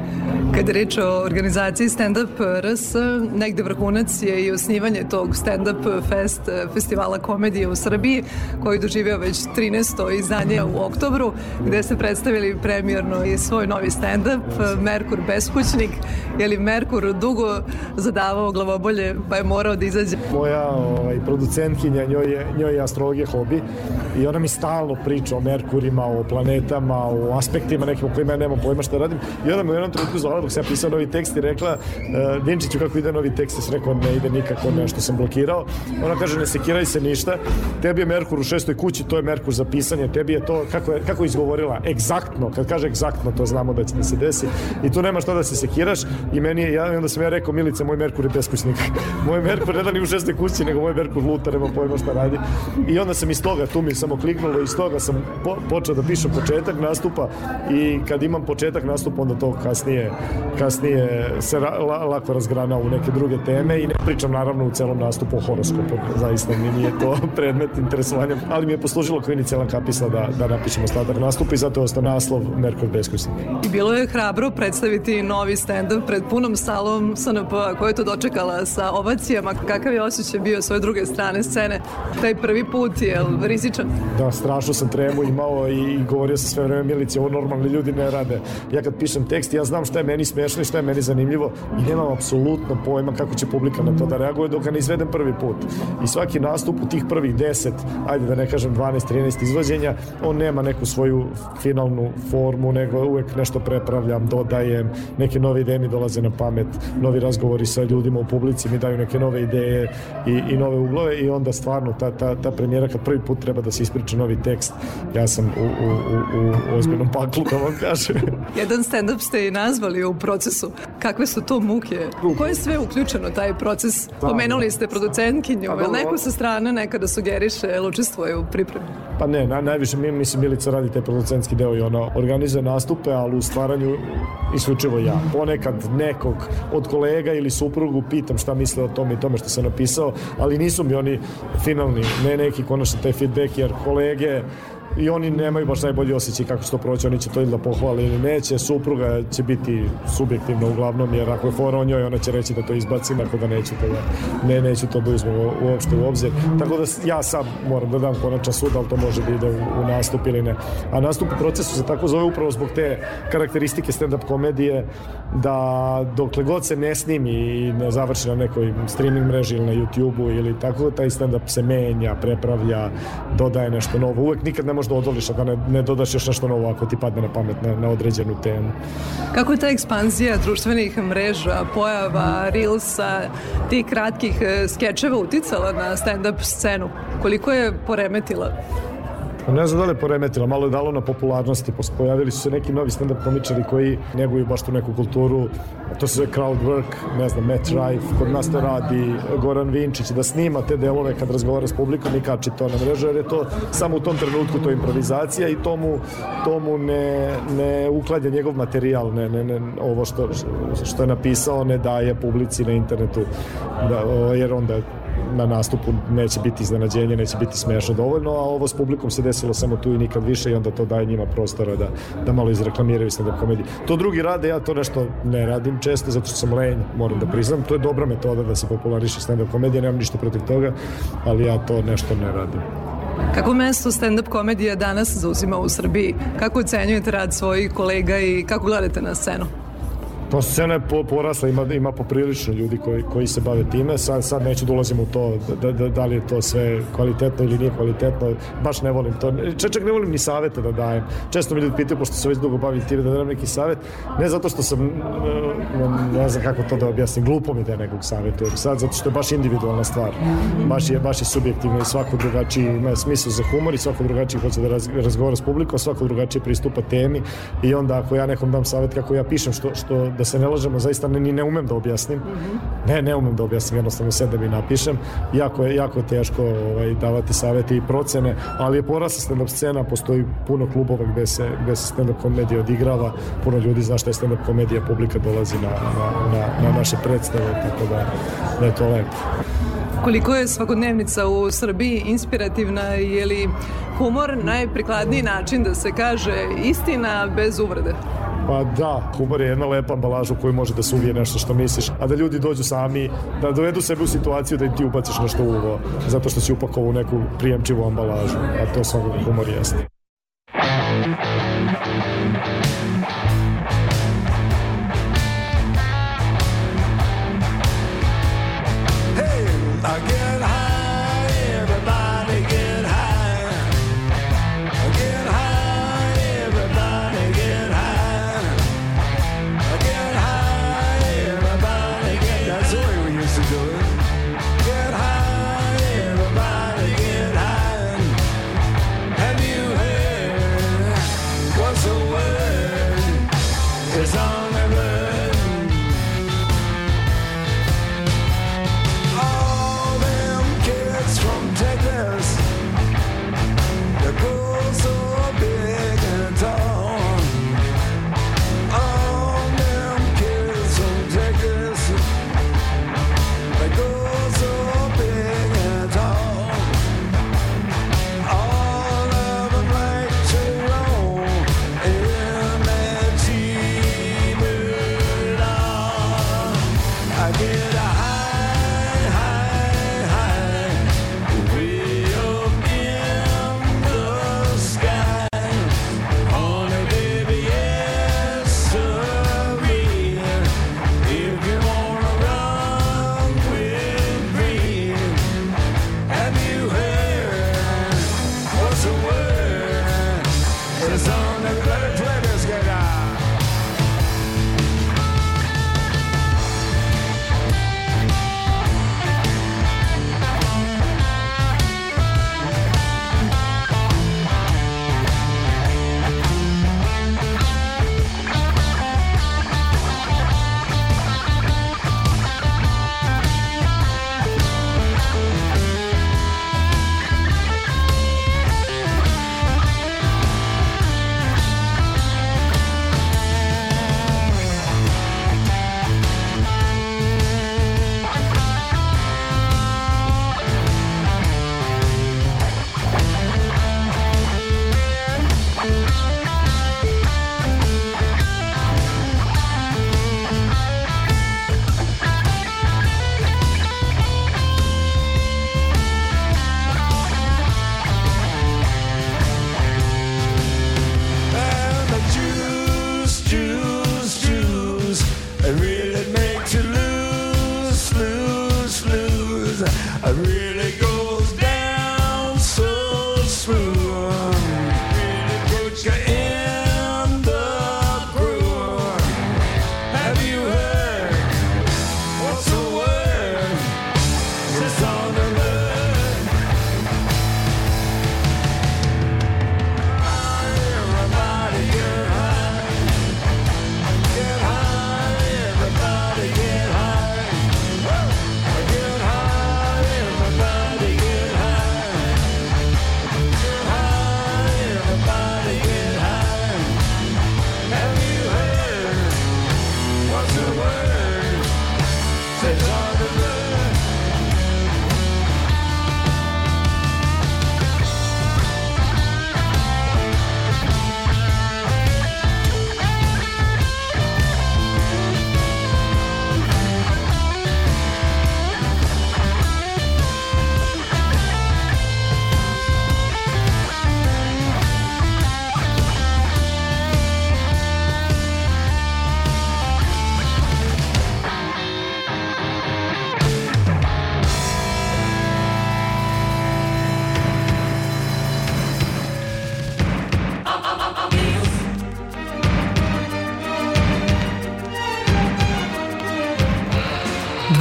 Kada reč o organizaciji Stand Up RS, negde vrhunac je i osnivanje tog Stand Up Fest festivala komedije u Srbiji, koji doživio već 13. izdanje u oktobru, gde ste predstavili premijerno i svoj novi stand-up Merkur beskućnik, je li Merkur dugo zadavao glavobolje pa je morao da izađe? Moja ovaj, producentkinja, njoj je, njoj je astrologija hobi i ona mi stalno priča o Merkurima, o planetama, o aspektima nekim o kojima ja nemam pojma šta radim. I onda me u jednom trenutku zvala dok sam ja pisao novi tekst i rekla uh, Vinčiću kako ide novi tekst, ja rekao ne ide nikako, nešto sam blokirao. Ona kaže ne sekiraj se ništa, tebi je Merkur u šestoj kući, to je Merkur za pisanje, tebi je to, kako je, kako izgovorila, egzaktno, kad kaže egzaktno, to znamo da će da se desi i tu nema šta da se sekiraš i meni je, ja, onda sam ja rekao, Milice, moj Merkur je beskućnik. *laughs* moj Merkur ne da ni u šestoj kući, nego moj Merkur luta, nema pojma šta radi. I onda sam iz toga, tu mi samo kliknulo, iz toga sam po, počeo da pišem početak nastupa i kad imam početak nastupa, onda to kasnije, kasnije se ra, la, lako razgrana u neke druge teme i ne pričam naravno u celom nastupu o horoskopu, zaista mi nije to *laughs* predmet interesovanja, ali mi je poslužilo kao inicijalan kapisla da, da napišem ostatak nastupa i zato je ostao naslov Merkur beskućnik. I bilo je hrabro predstaviti novi stand-up pred punom salom SNP, koja je to dočekala sa ovacijama. Kakav je osjećaj bio s ove druge strane scene? Taj prvi put je rizičan? Da, strašno sam tremu imao i, govorio sam sve vreme Milici, ovo normalni ljudi ne rade. Ja kad pišem tekst, ja znam šta je meni smešno i šta je meni zanimljivo i nemam apsolutno pojma kako će publika na to da reaguje dok ga ne izvedem prvi put. I svaki nastup u tih prvih 10, ajde da ne kažem 12-13 izvođenja, on nema neku svoju finalnu formu, nego uvek nešto prepravljam, dodajem, neke nove ideje mi dolaze na pamet, novi razgovori sa ljudima u publici mi daju neke nove ideje i, i nove uglove i onda stvarno ta, ta, ta premijera kad prvi put treba da se ispriča novi tekst, ja sam u, u, u, u ozbiljnom paklu da vam kažem. *laughs* Jedan stand-up ste i nazvali u procesu. Kakve su to muke? Ko je sve uključeno taj proces? Pomenuli ste producentkinju, jel neko sa strane nekada sugeriše, jel učestvuje u pripremi? Pa ne, na, najviše mi, mislim, Milica radi taj producentski deo i ona organizuje nastupe, ali u stvaranju isključivo ja. Ponekad nekog od kolega ili suprugu pitam šta misle o tome i tome što sam napisao, ali nisu mi oni finalni, ne neki konačni taj feedback, jer kolege i oni nemaju baš najbolji osjećaj kako će to proći, oni će to ili da pohvale ili neće, supruga će biti subjektivna uglavnom, jer ako je fora o njoj, ona će reći da to izbacim, ako da neću to da, ne, neću to da uzmem uopšte u obzir. Tako da ja sam moram da dam konačan sud, ali to može da ide u, u nastup ili ne. A nastup u procesu se tako zove upravo zbog te karakteristike stand-up komedije, da dokle god se ne snimi i ne završi na nekoj streaming mreži ili na YouTube-u ili tako, taj stand-up se menja, prepravlja, dodaje nešto novo. Uvek nikad ne može da da ne, ne dodaš još nešto novo ako ti padne na pamet na, na određenu temu. Kako je ta ekspanzija društvenih mreža, pojava, reelsa, tih kratkih e, skečeva uticala na stand-up scenu? Koliko je poremetila? Pa Ne znam da li je poremetila, malo je dalo na popularnosti, pojavili su se neki novi stand-up komičari koji neguju baš tu neku kulturu, to se zove crowd work, ne znam, Matt Rife, kod nas to radi Goran Vinčić, da snima te delove kad razgovara s publikom i kači to na mrežu, jer je to samo u tom trenutku to improvizacija i tomu, tomu ne, ne ukladja njegov materijal, ne, ne, ne, ovo što, što je napisao ne daje publici na internetu, da, jer onda na nastupu neće biti iznenađenje, neće biti smešno dovoljno, a ovo s publikom se desilo samo tu i nikad više i onda to daje njima prostora da, da malo izreklamiraju stand-up komediju. To drugi rade, ja to nešto ne radim često, zato što sam lenj, moram da priznam. To je dobra metoda da se populariše stand-up komedija, nemam ništa protiv toga, ali ja to nešto ne radim. Kako mesto stand-up komedija danas zauzima u Srbiji? Kako ocenjujete rad svojih kolega i kako gledate na scenu? Pa scena je po, porasla, ima, ima poprilično ljudi koji, koji se bave time. Sad, sad neću da ulazim u to da, da, da li je to sve kvalitetno ili nije kvalitetno. Baš ne volim to. Čak, čak ne volim ni savete da dajem. Često mi ljudi pitaju, pošto se već dugo bavim time, da dam neki savet. Ne zato što sam, e, ne znam kako to da objasnim, glupo mi da je nekog savjetujem. Sad zato što je baš individualna stvar. Baš je, baš je subjektivno i svako drugačiji ima smisla za humor i svako drugačiji hoće da raz, razgovara s publikom, svako drugačije pristupa temi i onda ako ja nekom dam savjet kako ja pišem, što, što da se ne lažemo, zaista ni ne umem da objasnim. Ne, ne umem da objasnim, jednostavno sedem i napišem. Jako je, jako teško ovaj, davati savete i procene, ali je porasla stand-up scena, postoji puno klubova gde se, gde se stand-up komedija odigrava, puno ljudi zna šta je stand-up komedija, publika dolazi na, na, na, na naše predstave, tako da, da je to lepo. Koliko je svakodnevnica u Srbiji inspirativna, je li humor najprikladniji način da se kaže istina bez uvrede? Pa da, humor je jedna lepa ambalaža u kojoj može da se uvije nešto što misliš, a da ljudi dođu sami, da dovedu sebe u situaciju da im ti ubaciš nešto u uvo, zato što si upakovao u neku prijemčivu ambalažu, a to svakako humor jeste.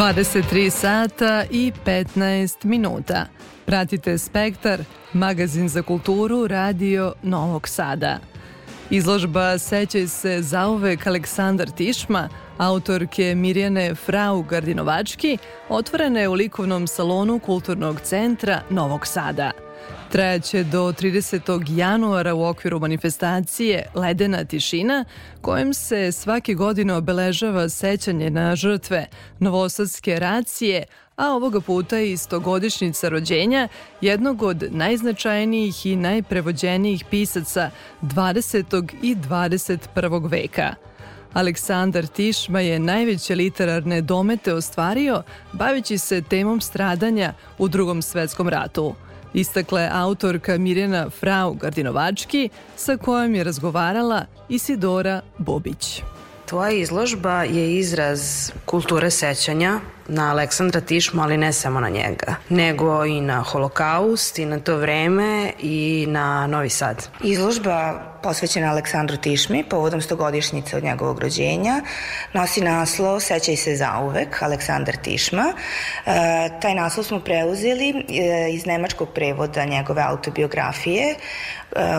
23 sata i 15 minuta. Pratite Spektar, magazin za kulturu Radio Novog Sada. Izložba Sećaj se zauvek Aleksandar Tišma, autorke Mirjane Frau Gardinovački, otvorena je u likovnom salonu Kulturnog centra Novog Sada. Trajaće do 30. januara u okviru manifestacije Ledena tišina, kojim se svake godine obeležava sećanje na žrtve novosadske racije, a ovoga puta i stogodišnjica rođenja jednog od najznačajnijih i najprevođenijih pisaca 20. i 21. veka. Aleksandar Tišma je najveće literarne domete ostvario bavići se temom stradanja u drugom svetskom ratu. Istakla je autorka Mirjana Frau Gardinovački sa kojom je razgovarala Isidora Bobić. Tvoja izložba je izraz kulture sećanja na Aleksandra Tišmu, ali ne samo na njega, nego i na holokaust i na to vreme i na Novi Sad. Izložba posvećena Aleksandru Tišmi povodom stogodišnjice od njegovog rođenja nosi naslov Sećaj se zauvek, Aleksandar Tišma. E, taj naslov smo preuzeli e, iz nemačkog prevoda njegove autobiografije, e,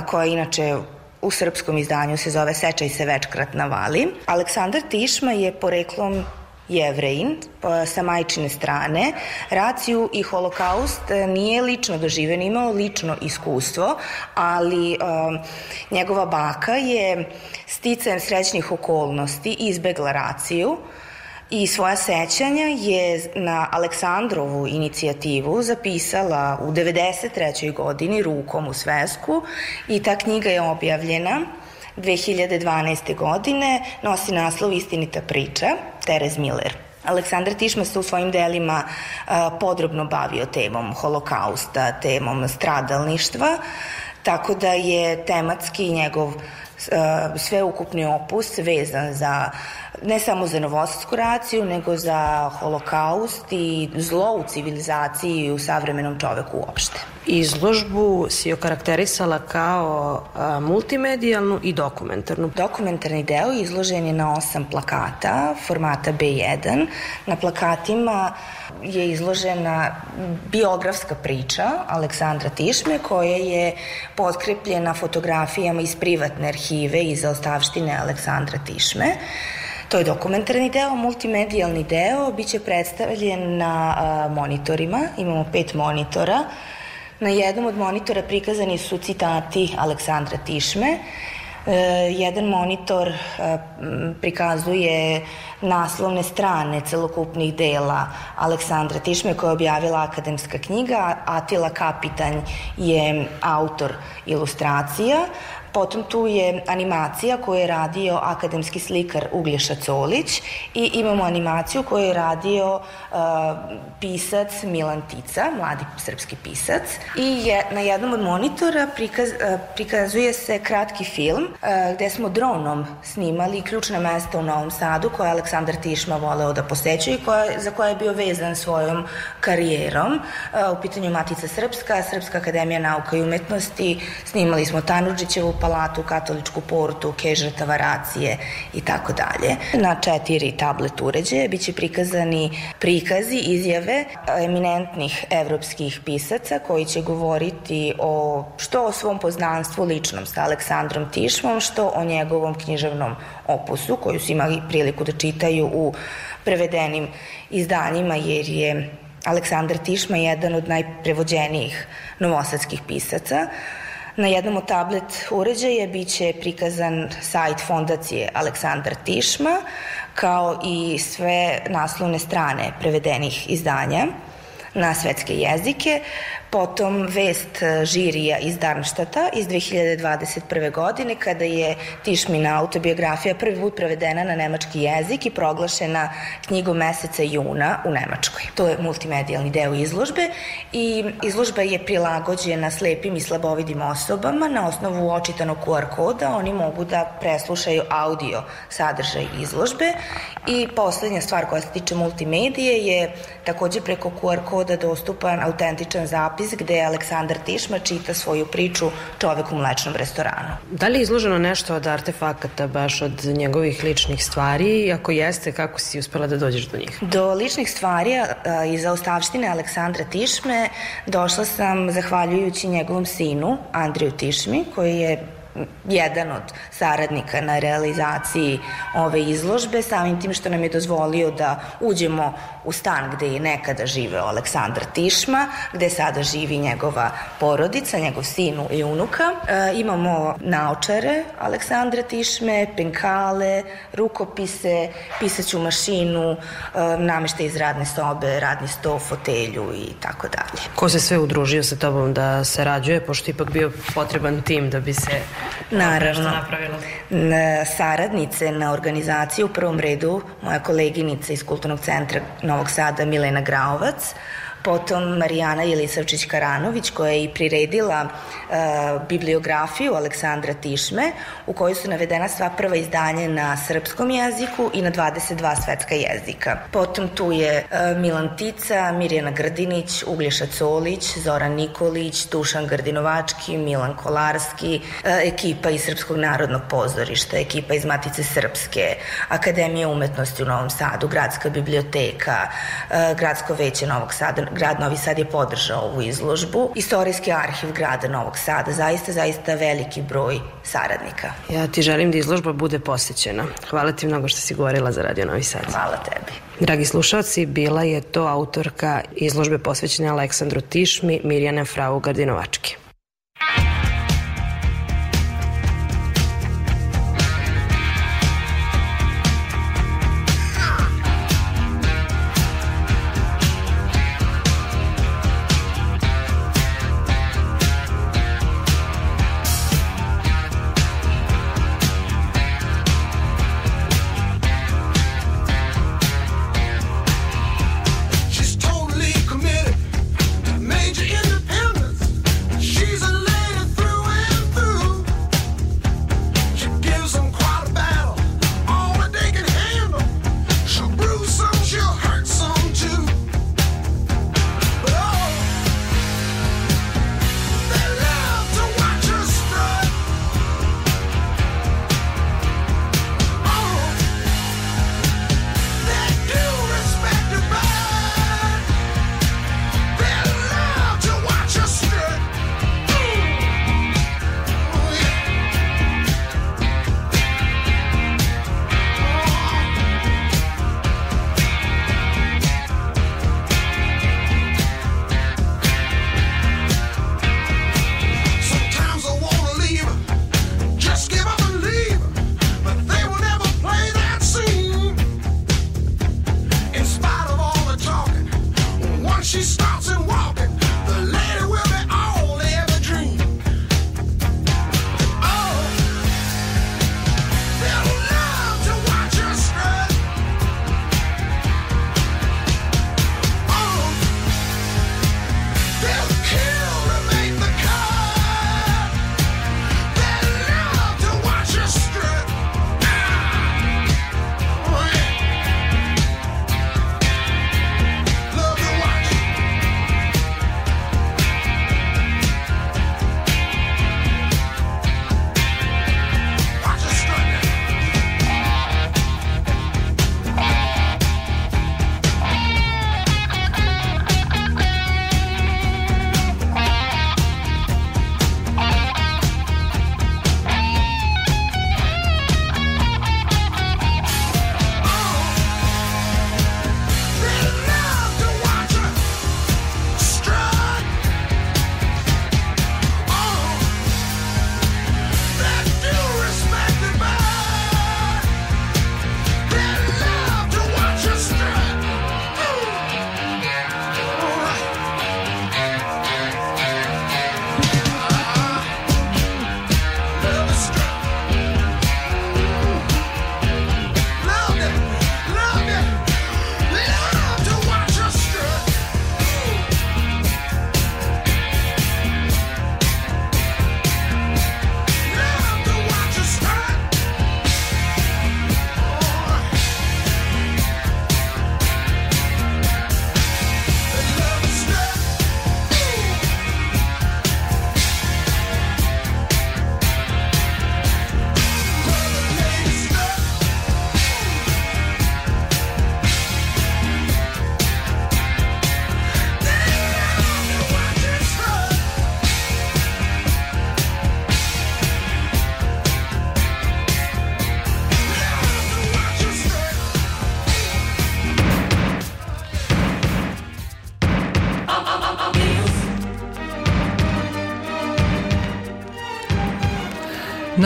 koja inače u srpskom izdanju se zove Sečaj se večkrat navali. Aleksandar Tišma je poreklom jevrejin pa, sa majčine strane. Raciju i holokaust e, nije lično doživen, imao lično iskustvo, ali um, njegova baka je sticajem srećnih okolnosti izbegla raciju, i svoja sećanja je na Aleksandrovu inicijativu zapisala u 93. godini rukom u svesku i ta knjiga je objavljena 2012. godine, nosi naslov Istinita priča, Terez Miller. Aleksandar Tišma se u svojim delima podrobno bavio temom holokausta, temom stradalništva, tako da je tematski njegov sveukupni opus vezan za ne samo za novosadsku raciju, nego za holokaust i zlo u civilizaciji i u savremenom čoveku uopšte. Izložbu si okarakterisala kao a, multimedijalnu i dokumentarnu. Dokumentarni deo izložen je na osam plakata formata B1. Na plakatima je izložena biografska priča Aleksandra Tišme koja je potkrepljena fotografijama iz privatne arhive i zaostavštine Aleksandra Tišme. To je dokumentarni deo, multimedijalni deo biće predstavljen na monitorima, imamo pet monitora. Na jednom od monitora prikazani su citati Aleksandra Tišme, E, jedan monitor e, prikazuje naslovne strane celokupnih dela Aleksandra Tišme koja je objavila akademska knjiga, Atila Kapitanj je autor ilustracija, Potom tu je animacija koju je radio akademski slikar Uglješa Colić i imamo animaciju koju je radio uh, pisac Milan Tica, mladi srpski pisac. I je, na jednom od monitora prikaz, uh, prikazuje se kratki film uh, gde smo dronom snimali ključna mesta u Novom Sadu koje je Aleksandar Tišma voleo da posećuje i koja, za koje je bio vezan svojom karijerom. Uh, u pitanju Matica Srpska, Srpska akademija nauka i umetnosti, snimali smo Tanudžićevu palatu, katoličku portu, kežrtava racije i tako dalje. Na četiri tablet uređaja biće prikazani prikazi, izjave eminentnih evropskih pisaca koji će govoriti o što o svom poznanstvu ličnom sa Aleksandrom Tišmom, što o njegovom književnom opusu koju su imali priliku da čitaju u prevedenim izdanjima jer je Aleksandar Tišma jedan od najprevođenijih novosadskih pisaca. Na jednom od tablet uređaja biće prikazan sajt fondacije Aleksandar Tišma, kao i sve naslovne strane prevedenih izdanja na svetske jezike, potom vest žirija iz Darmštata iz 2021. godine kada je Tišmina autobiografija prvi put prevedena na nemački jezik i proglašena knjigom meseca juna u Nemačkoj. To je multimedijalni deo izložbe i izložba je prilagođena slepim i slabovidim osobama na osnovu očitanog QR koda oni mogu da preslušaju audio sadržaj izložbe i poslednja stvar koja se tiče multimedije je takođe preko QR koda dostupan autentičan zapis zapis gde Aleksandar Tišma čita svoju priču Čovek u mlečnom restoranu. Da li je izloženo nešto od artefakata, baš od njegovih ličnih stvari? I ako jeste, kako si uspela da dođeš do njih? Do ličnih stvari a, iz ostavštine Aleksandra Tišme došla sam zahvaljujući njegovom sinu Andriju Tišmi koji je jedan od saradnika na realizaciji ove izložbe, samim tim što nam je dozvolio da uđemo u stan gde je nekada živeo Aleksandar Tišma, gde sada živi njegova porodica, njegov sin i unuka. E, imamo naočare Aleksandra Tišme, penkale, rukopise, pisaću mašinu, e, namešte iz radne sobe, radni sto, fotelju i tako dalje. Ko se sve udružio sa tobom da se rađuje, pošto ipak bio potreban tim da bi se Naravno. napravilo? Na saradnice na organizaciji u prvom redu moja koleginica iz Kulturnog centra Novog Sada Milena Graovac, potom Marijana Jelisavčić-Karanović koja je i priredila uh, bibliografiju Aleksandra Tišme u kojoj su navedena sva prva izdanja na srpskom jeziku i na 22 svetska jezika. Potom tu je uh, Milan Tica, Mirjana Grdinić, Uglješa Colić, Zoran Nikolić, Dušan Grdinovački, Milan Kolarski, uh, ekipa iz Srpskog narodnog pozorišta, ekipa iz Matice Srpske, Akademija umetnosti u Novom Sadu, Gradska biblioteka, uh, Gradsko veće Novog Sada, grad Novi Sad je podržao ovu izložbu, Istorijski arhiv grada Novog Sada, zaista, zaista veliki broj saradnika. Ja ti želim da izložba bude posjećena. Hvala ti mnogo što si govorila za Radio Novi Sad. Hvala tebi. Dragi slušalci, bila je to autorka izložbe posvećene Aleksandru Tišmi, Mirjana Frau Gardinovački.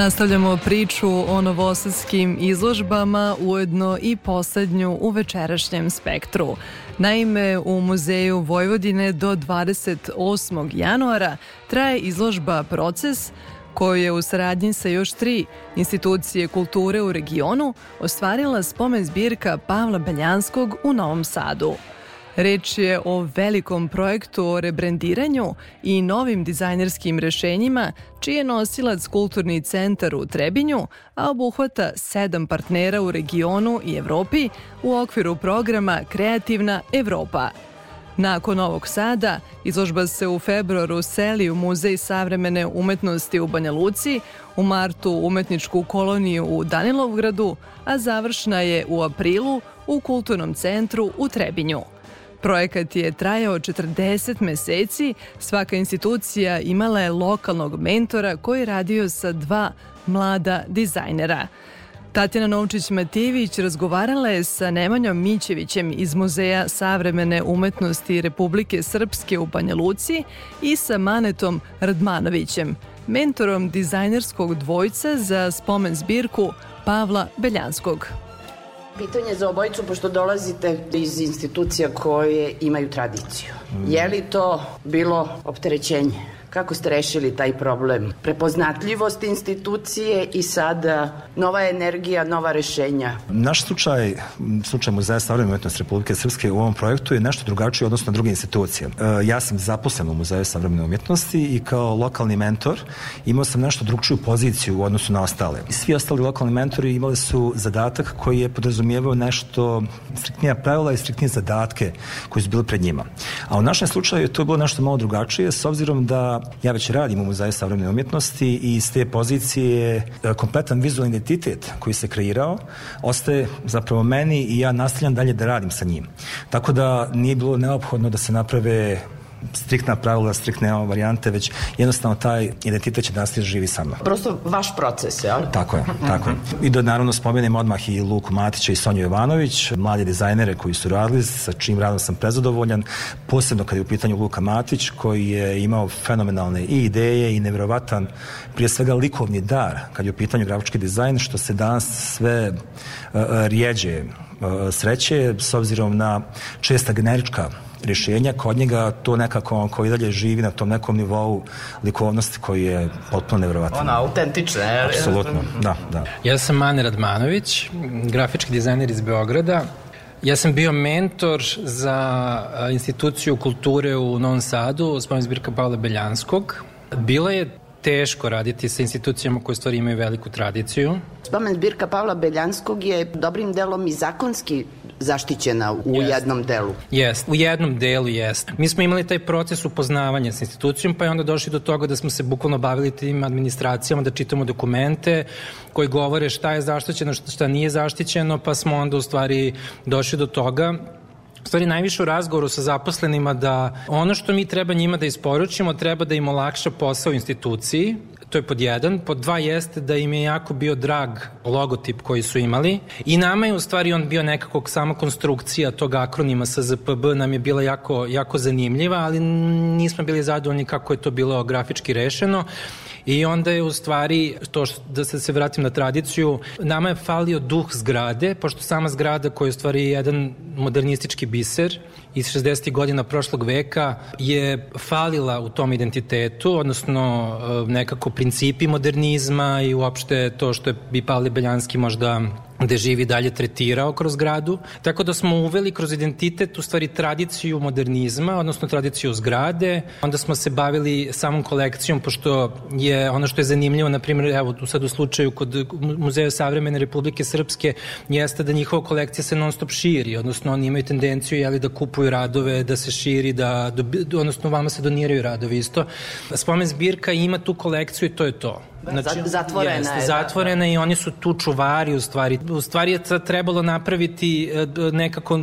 Nastavljamo priču o novosadskim izložbama, ujedno i poslednju u večerašnjem spektru. Naime, u Muzeju Vojvodine do 28. januara traje izložba Proces, koju je u saradnji sa još tri institucije kulture u regionu ostvarila spomen zbirka Pavla Beljanskog u Novom Sadu. Reč je o velikom projektu o rebrendiranju i novim dizajnerskim rešenjima, čiji je nosilac Kulturni centar u Trebinju, a obuhvata sedam partnera u regionu i Evropi u okviru programa Kreativna Evropa. Nakon Novog Sada, izložba se u februaru seli u Muzej savremene umetnosti u Banja Luci, u martu umetničku koloniju u Danilovgradu, a završna je u aprilu u Kulturnom centru u Trebinju. Projekat je trajao 40 meseci, svaka institucija imala je lokalnog mentora koji je radio sa dva mlada dizajnera. Tatjana Novčić-Matijević razgovarala je sa Nemanjom Mićevićem iz Muzeja savremene umetnosti Republike Srpske u Banja Luci i sa Manetom Radmanovićem, mentorom dizajnerskog dvojca za spomen zbirku Pavla Beljanskog. Pitanje za obojicu, pošto dolazite iz institucija koje imaju tradiciju. Je li to bilo opterećenje? Kako ste rešili taj problem? Prepoznatljivost institucije i sada nova energija, nova rešenja. Naš slučaj, slučaj Muzeja savremene umetnosti Republike Srpske u ovom projektu je nešto drugačiji odnosno na druge institucije. E, Ja sam zaposlen u Muzeju savremene umetnosti i kao lokalni mentor imao sam nešto drugčiju poziciju u odnosu na ostale. Svi ostali lokalni mentori imali su zadatak koji je podrazumijevao nešto striktnija pravila i striktnije zadatke koji su bili pred njima. A u našem slučaju to je bilo nešto malo drugačije s obzirom da ja već radim u Muzeju savremene umjetnosti i iz te pozicije e, kompletan vizualni identitet koji se kreirao ostaje zapravo meni i ja nastavljam dalje da radim sa njim. Tako da nije bilo neophodno da se naprave striktna pravila, striktne varijante, već jednostavno taj identitet će nastaviti živi sa mnom. Prosto vaš proces, jel? Tako je, tako je. I da naravno spomenem odmah i Luku Matića i Sonju Jovanović, mlade dizajnere koji su radili, sa čim radom sam prezadovoljan, posebno kad je u pitanju Luka Matić, koji je imao fenomenalne i ideje i nevjerovatan, prije svega likovni dar, kad je u pitanju grafički dizajn, što se danas sve uh, rijeđe uh, sreće, s obzirom na česta generička rješenja, kod njega to nekako koji dalje živi na tom nekom nivou likovnosti koji je potpuno nevjerovatan. Ona autentična, je? Apsolutno, da, da. Ja sam Mane Radmanović, grafički dizajner iz Beograda. Ja sam bio mentor za instituciju kulture u Novom Sadu, spomen zbirka Pavla Beljanskog. Bilo je teško raditi sa institucijama koje stvari imaju veliku tradiciju. Spomen zbirka Pavla Beljanskog je dobrim delom i zakonski zaštićena u Jest. jednom delu. Jest, u jednom delu jest. Mi smo imali taj proces upoznavanja s institucijom, pa je onda došli do toga da smo se bukvalno bavili tim administracijama, da čitamo dokumente koji govore šta je zaštićeno, šta nije zaštićeno, pa smo onda u stvari došli do toga U stvari najviše u razgovoru sa zaposlenima da ono što mi treba njima da isporučimo treba da im olakša posao u instituciji, to je pod jedan. Pod dva jeste da im je jako bio drag logotip koji su imali i nama je u stvari on bio nekako sama konstrukcija tog akronima sa ZPB nam je bila jako, jako zanimljiva, ali nismo bili zadovoljni kako je to bilo grafički rešeno. I onda je u stvari, to što, da se, se vratim na tradiciju, nama je falio duh zgrade, pošto sama zgrada koja je u stvari jedan modernistički biser iz 60. godina prošlog veka je falila u tom identitetu, odnosno e, nekako principi modernizma i uopšte to što je Pavle Beljanski možda gde živi dalje tretirao kroz gradu. Tako da smo uveli kroz identitet u stvari tradiciju modernizma, odnosno tradiciju zgrade. Onda smo se bavili samom kolekcijom, pošto je ono što je zanimljivo, na primjer, evo sad u slučaju kod Muzeja Savremene Republike Srpske, jeste da njihova kolekcija se non stop širi, odnosno oni imaju tendenciju jeli, da kupuju radove, da se širi, da, odnosno vama se doniraju radovi isto. Spomen zbirka ima tu kolekciju i to je to. Znači, zatvorena jeste, je. da. Zatvorena i oni su tu čuvari u stvari. U stvari je trebalo napraviti e, nekako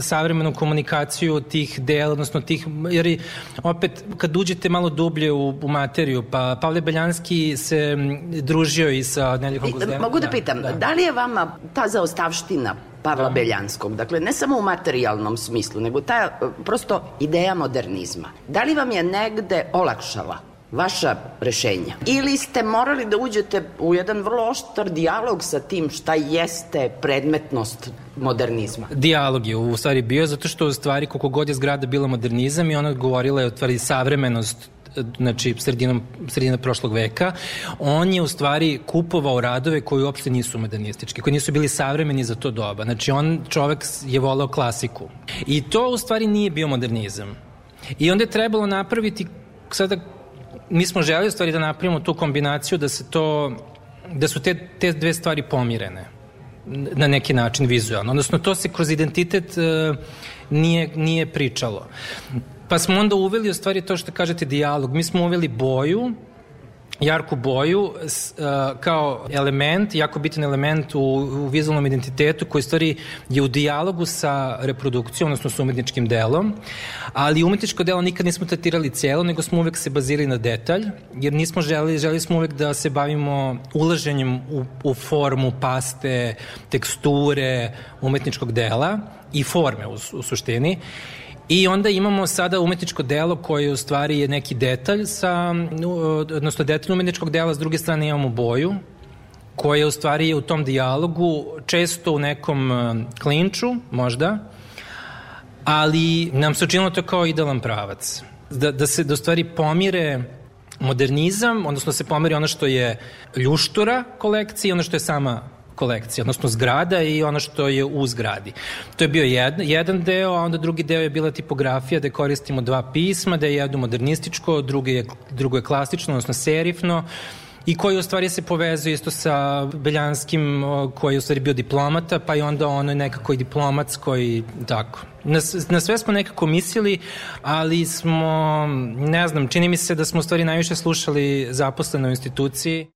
savremenu komunikaciju tih dela, odnosno tih, jer opet kad uđete malo dublje u, u materiju, pa Pavle Beljanski se družio i sa Neljkom I, Guzdenom. mogu da pitam, da. li je vama ta zaostavština Pavla Beljanskog, dakle ne samo u materijalnom smislu, nego ta e, prosto ideja modernizma, da li vam je negde olakšala vaša rešenja. Ili ste morali da uđete u jedan vrlo oštar dijalog sa tim šta jeste predmetnost modernizma? Dijalog je u stvari bio zato što u stvari koliko god je zgrada bila modernizam i ona govorila je u stvari savremenost znači sredinom, sredina prošlog veka, on je u stvari kupovao radove koji uopšte nisu modernistički, koji nisu bili savremeni za to doba. Znači on čovek je volao klasiku. I to u stvari nije bio modernizam. I onda je trebalo napraviti sada mi smo želi u stvari da napravimo tu kombinaciju da se to da su te, te dve stvari pomirene na neki način vizualno. Odnosno, to se kroz identitet uh, nije, nije pričalo. Pa smo onda uveli u stvari to što kažete dijalog. Mi smo uveli boju, jarku boju uh, kao element, jako bitan element u, u vizualnom identitetu koji stvari je u dijalogu sa reprodukcijom, odnosno sa umetničkim delom, ali umetničko delo nikad nismo tretirali celo, nego smo uvek se bazirali na detalj, jer nismo želi, želi smo uvek da se bavimo ulaženjem u, u formu, paste, teksture umetničkog dela i forme u, u suštini. I onda imamo sada umetničko delo koje u stvari je neki detalj sa, odnosno detalj umetničkog dela, s druge strane imamo boju, koja u stvari je u tom dijalogu često u nekom e, klinču, možda, ali nam se učinilo to kao idealan pravac. Da, da se da stvari pomire modernizam, odnosno da se pomeri ono što je ljuštura kolekcije ono što je sama kolekcija, odnosno zgrada i ono što je u zgradi. To je bio jedan, jedan deo, a onda drugi deo je bila tipografija da koristimo dva pisma, da je jedno modernističko, drugo je, drugo je klasično, odnosno serifno, i koji u stvari se povezuje isto sa Beljanskim koji je u stvari bio diplomata, pa i onda ono je nekako i diplomatsko i tako. Na, na sve smo nekako mislili, ali smo, ne znam, čini mi se da smo u stvari najviše slušali zaposlene u instituciji.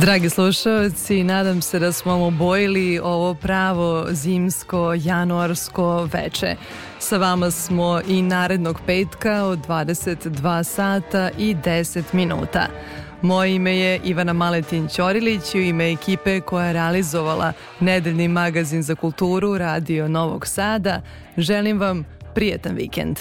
Dragi slušalci, nadam se da smo vam obojili ovo pravo zimsko, januarsko veče. Sa vama smo i narednog petka od 22 sata i 10 minuta. Moje ime je Ivana Maletin Ćorilić u ime ekipe koja je realizovala nedeljni magazin za kulturu Radio Novog Sada. Želim vam prijetan vikend.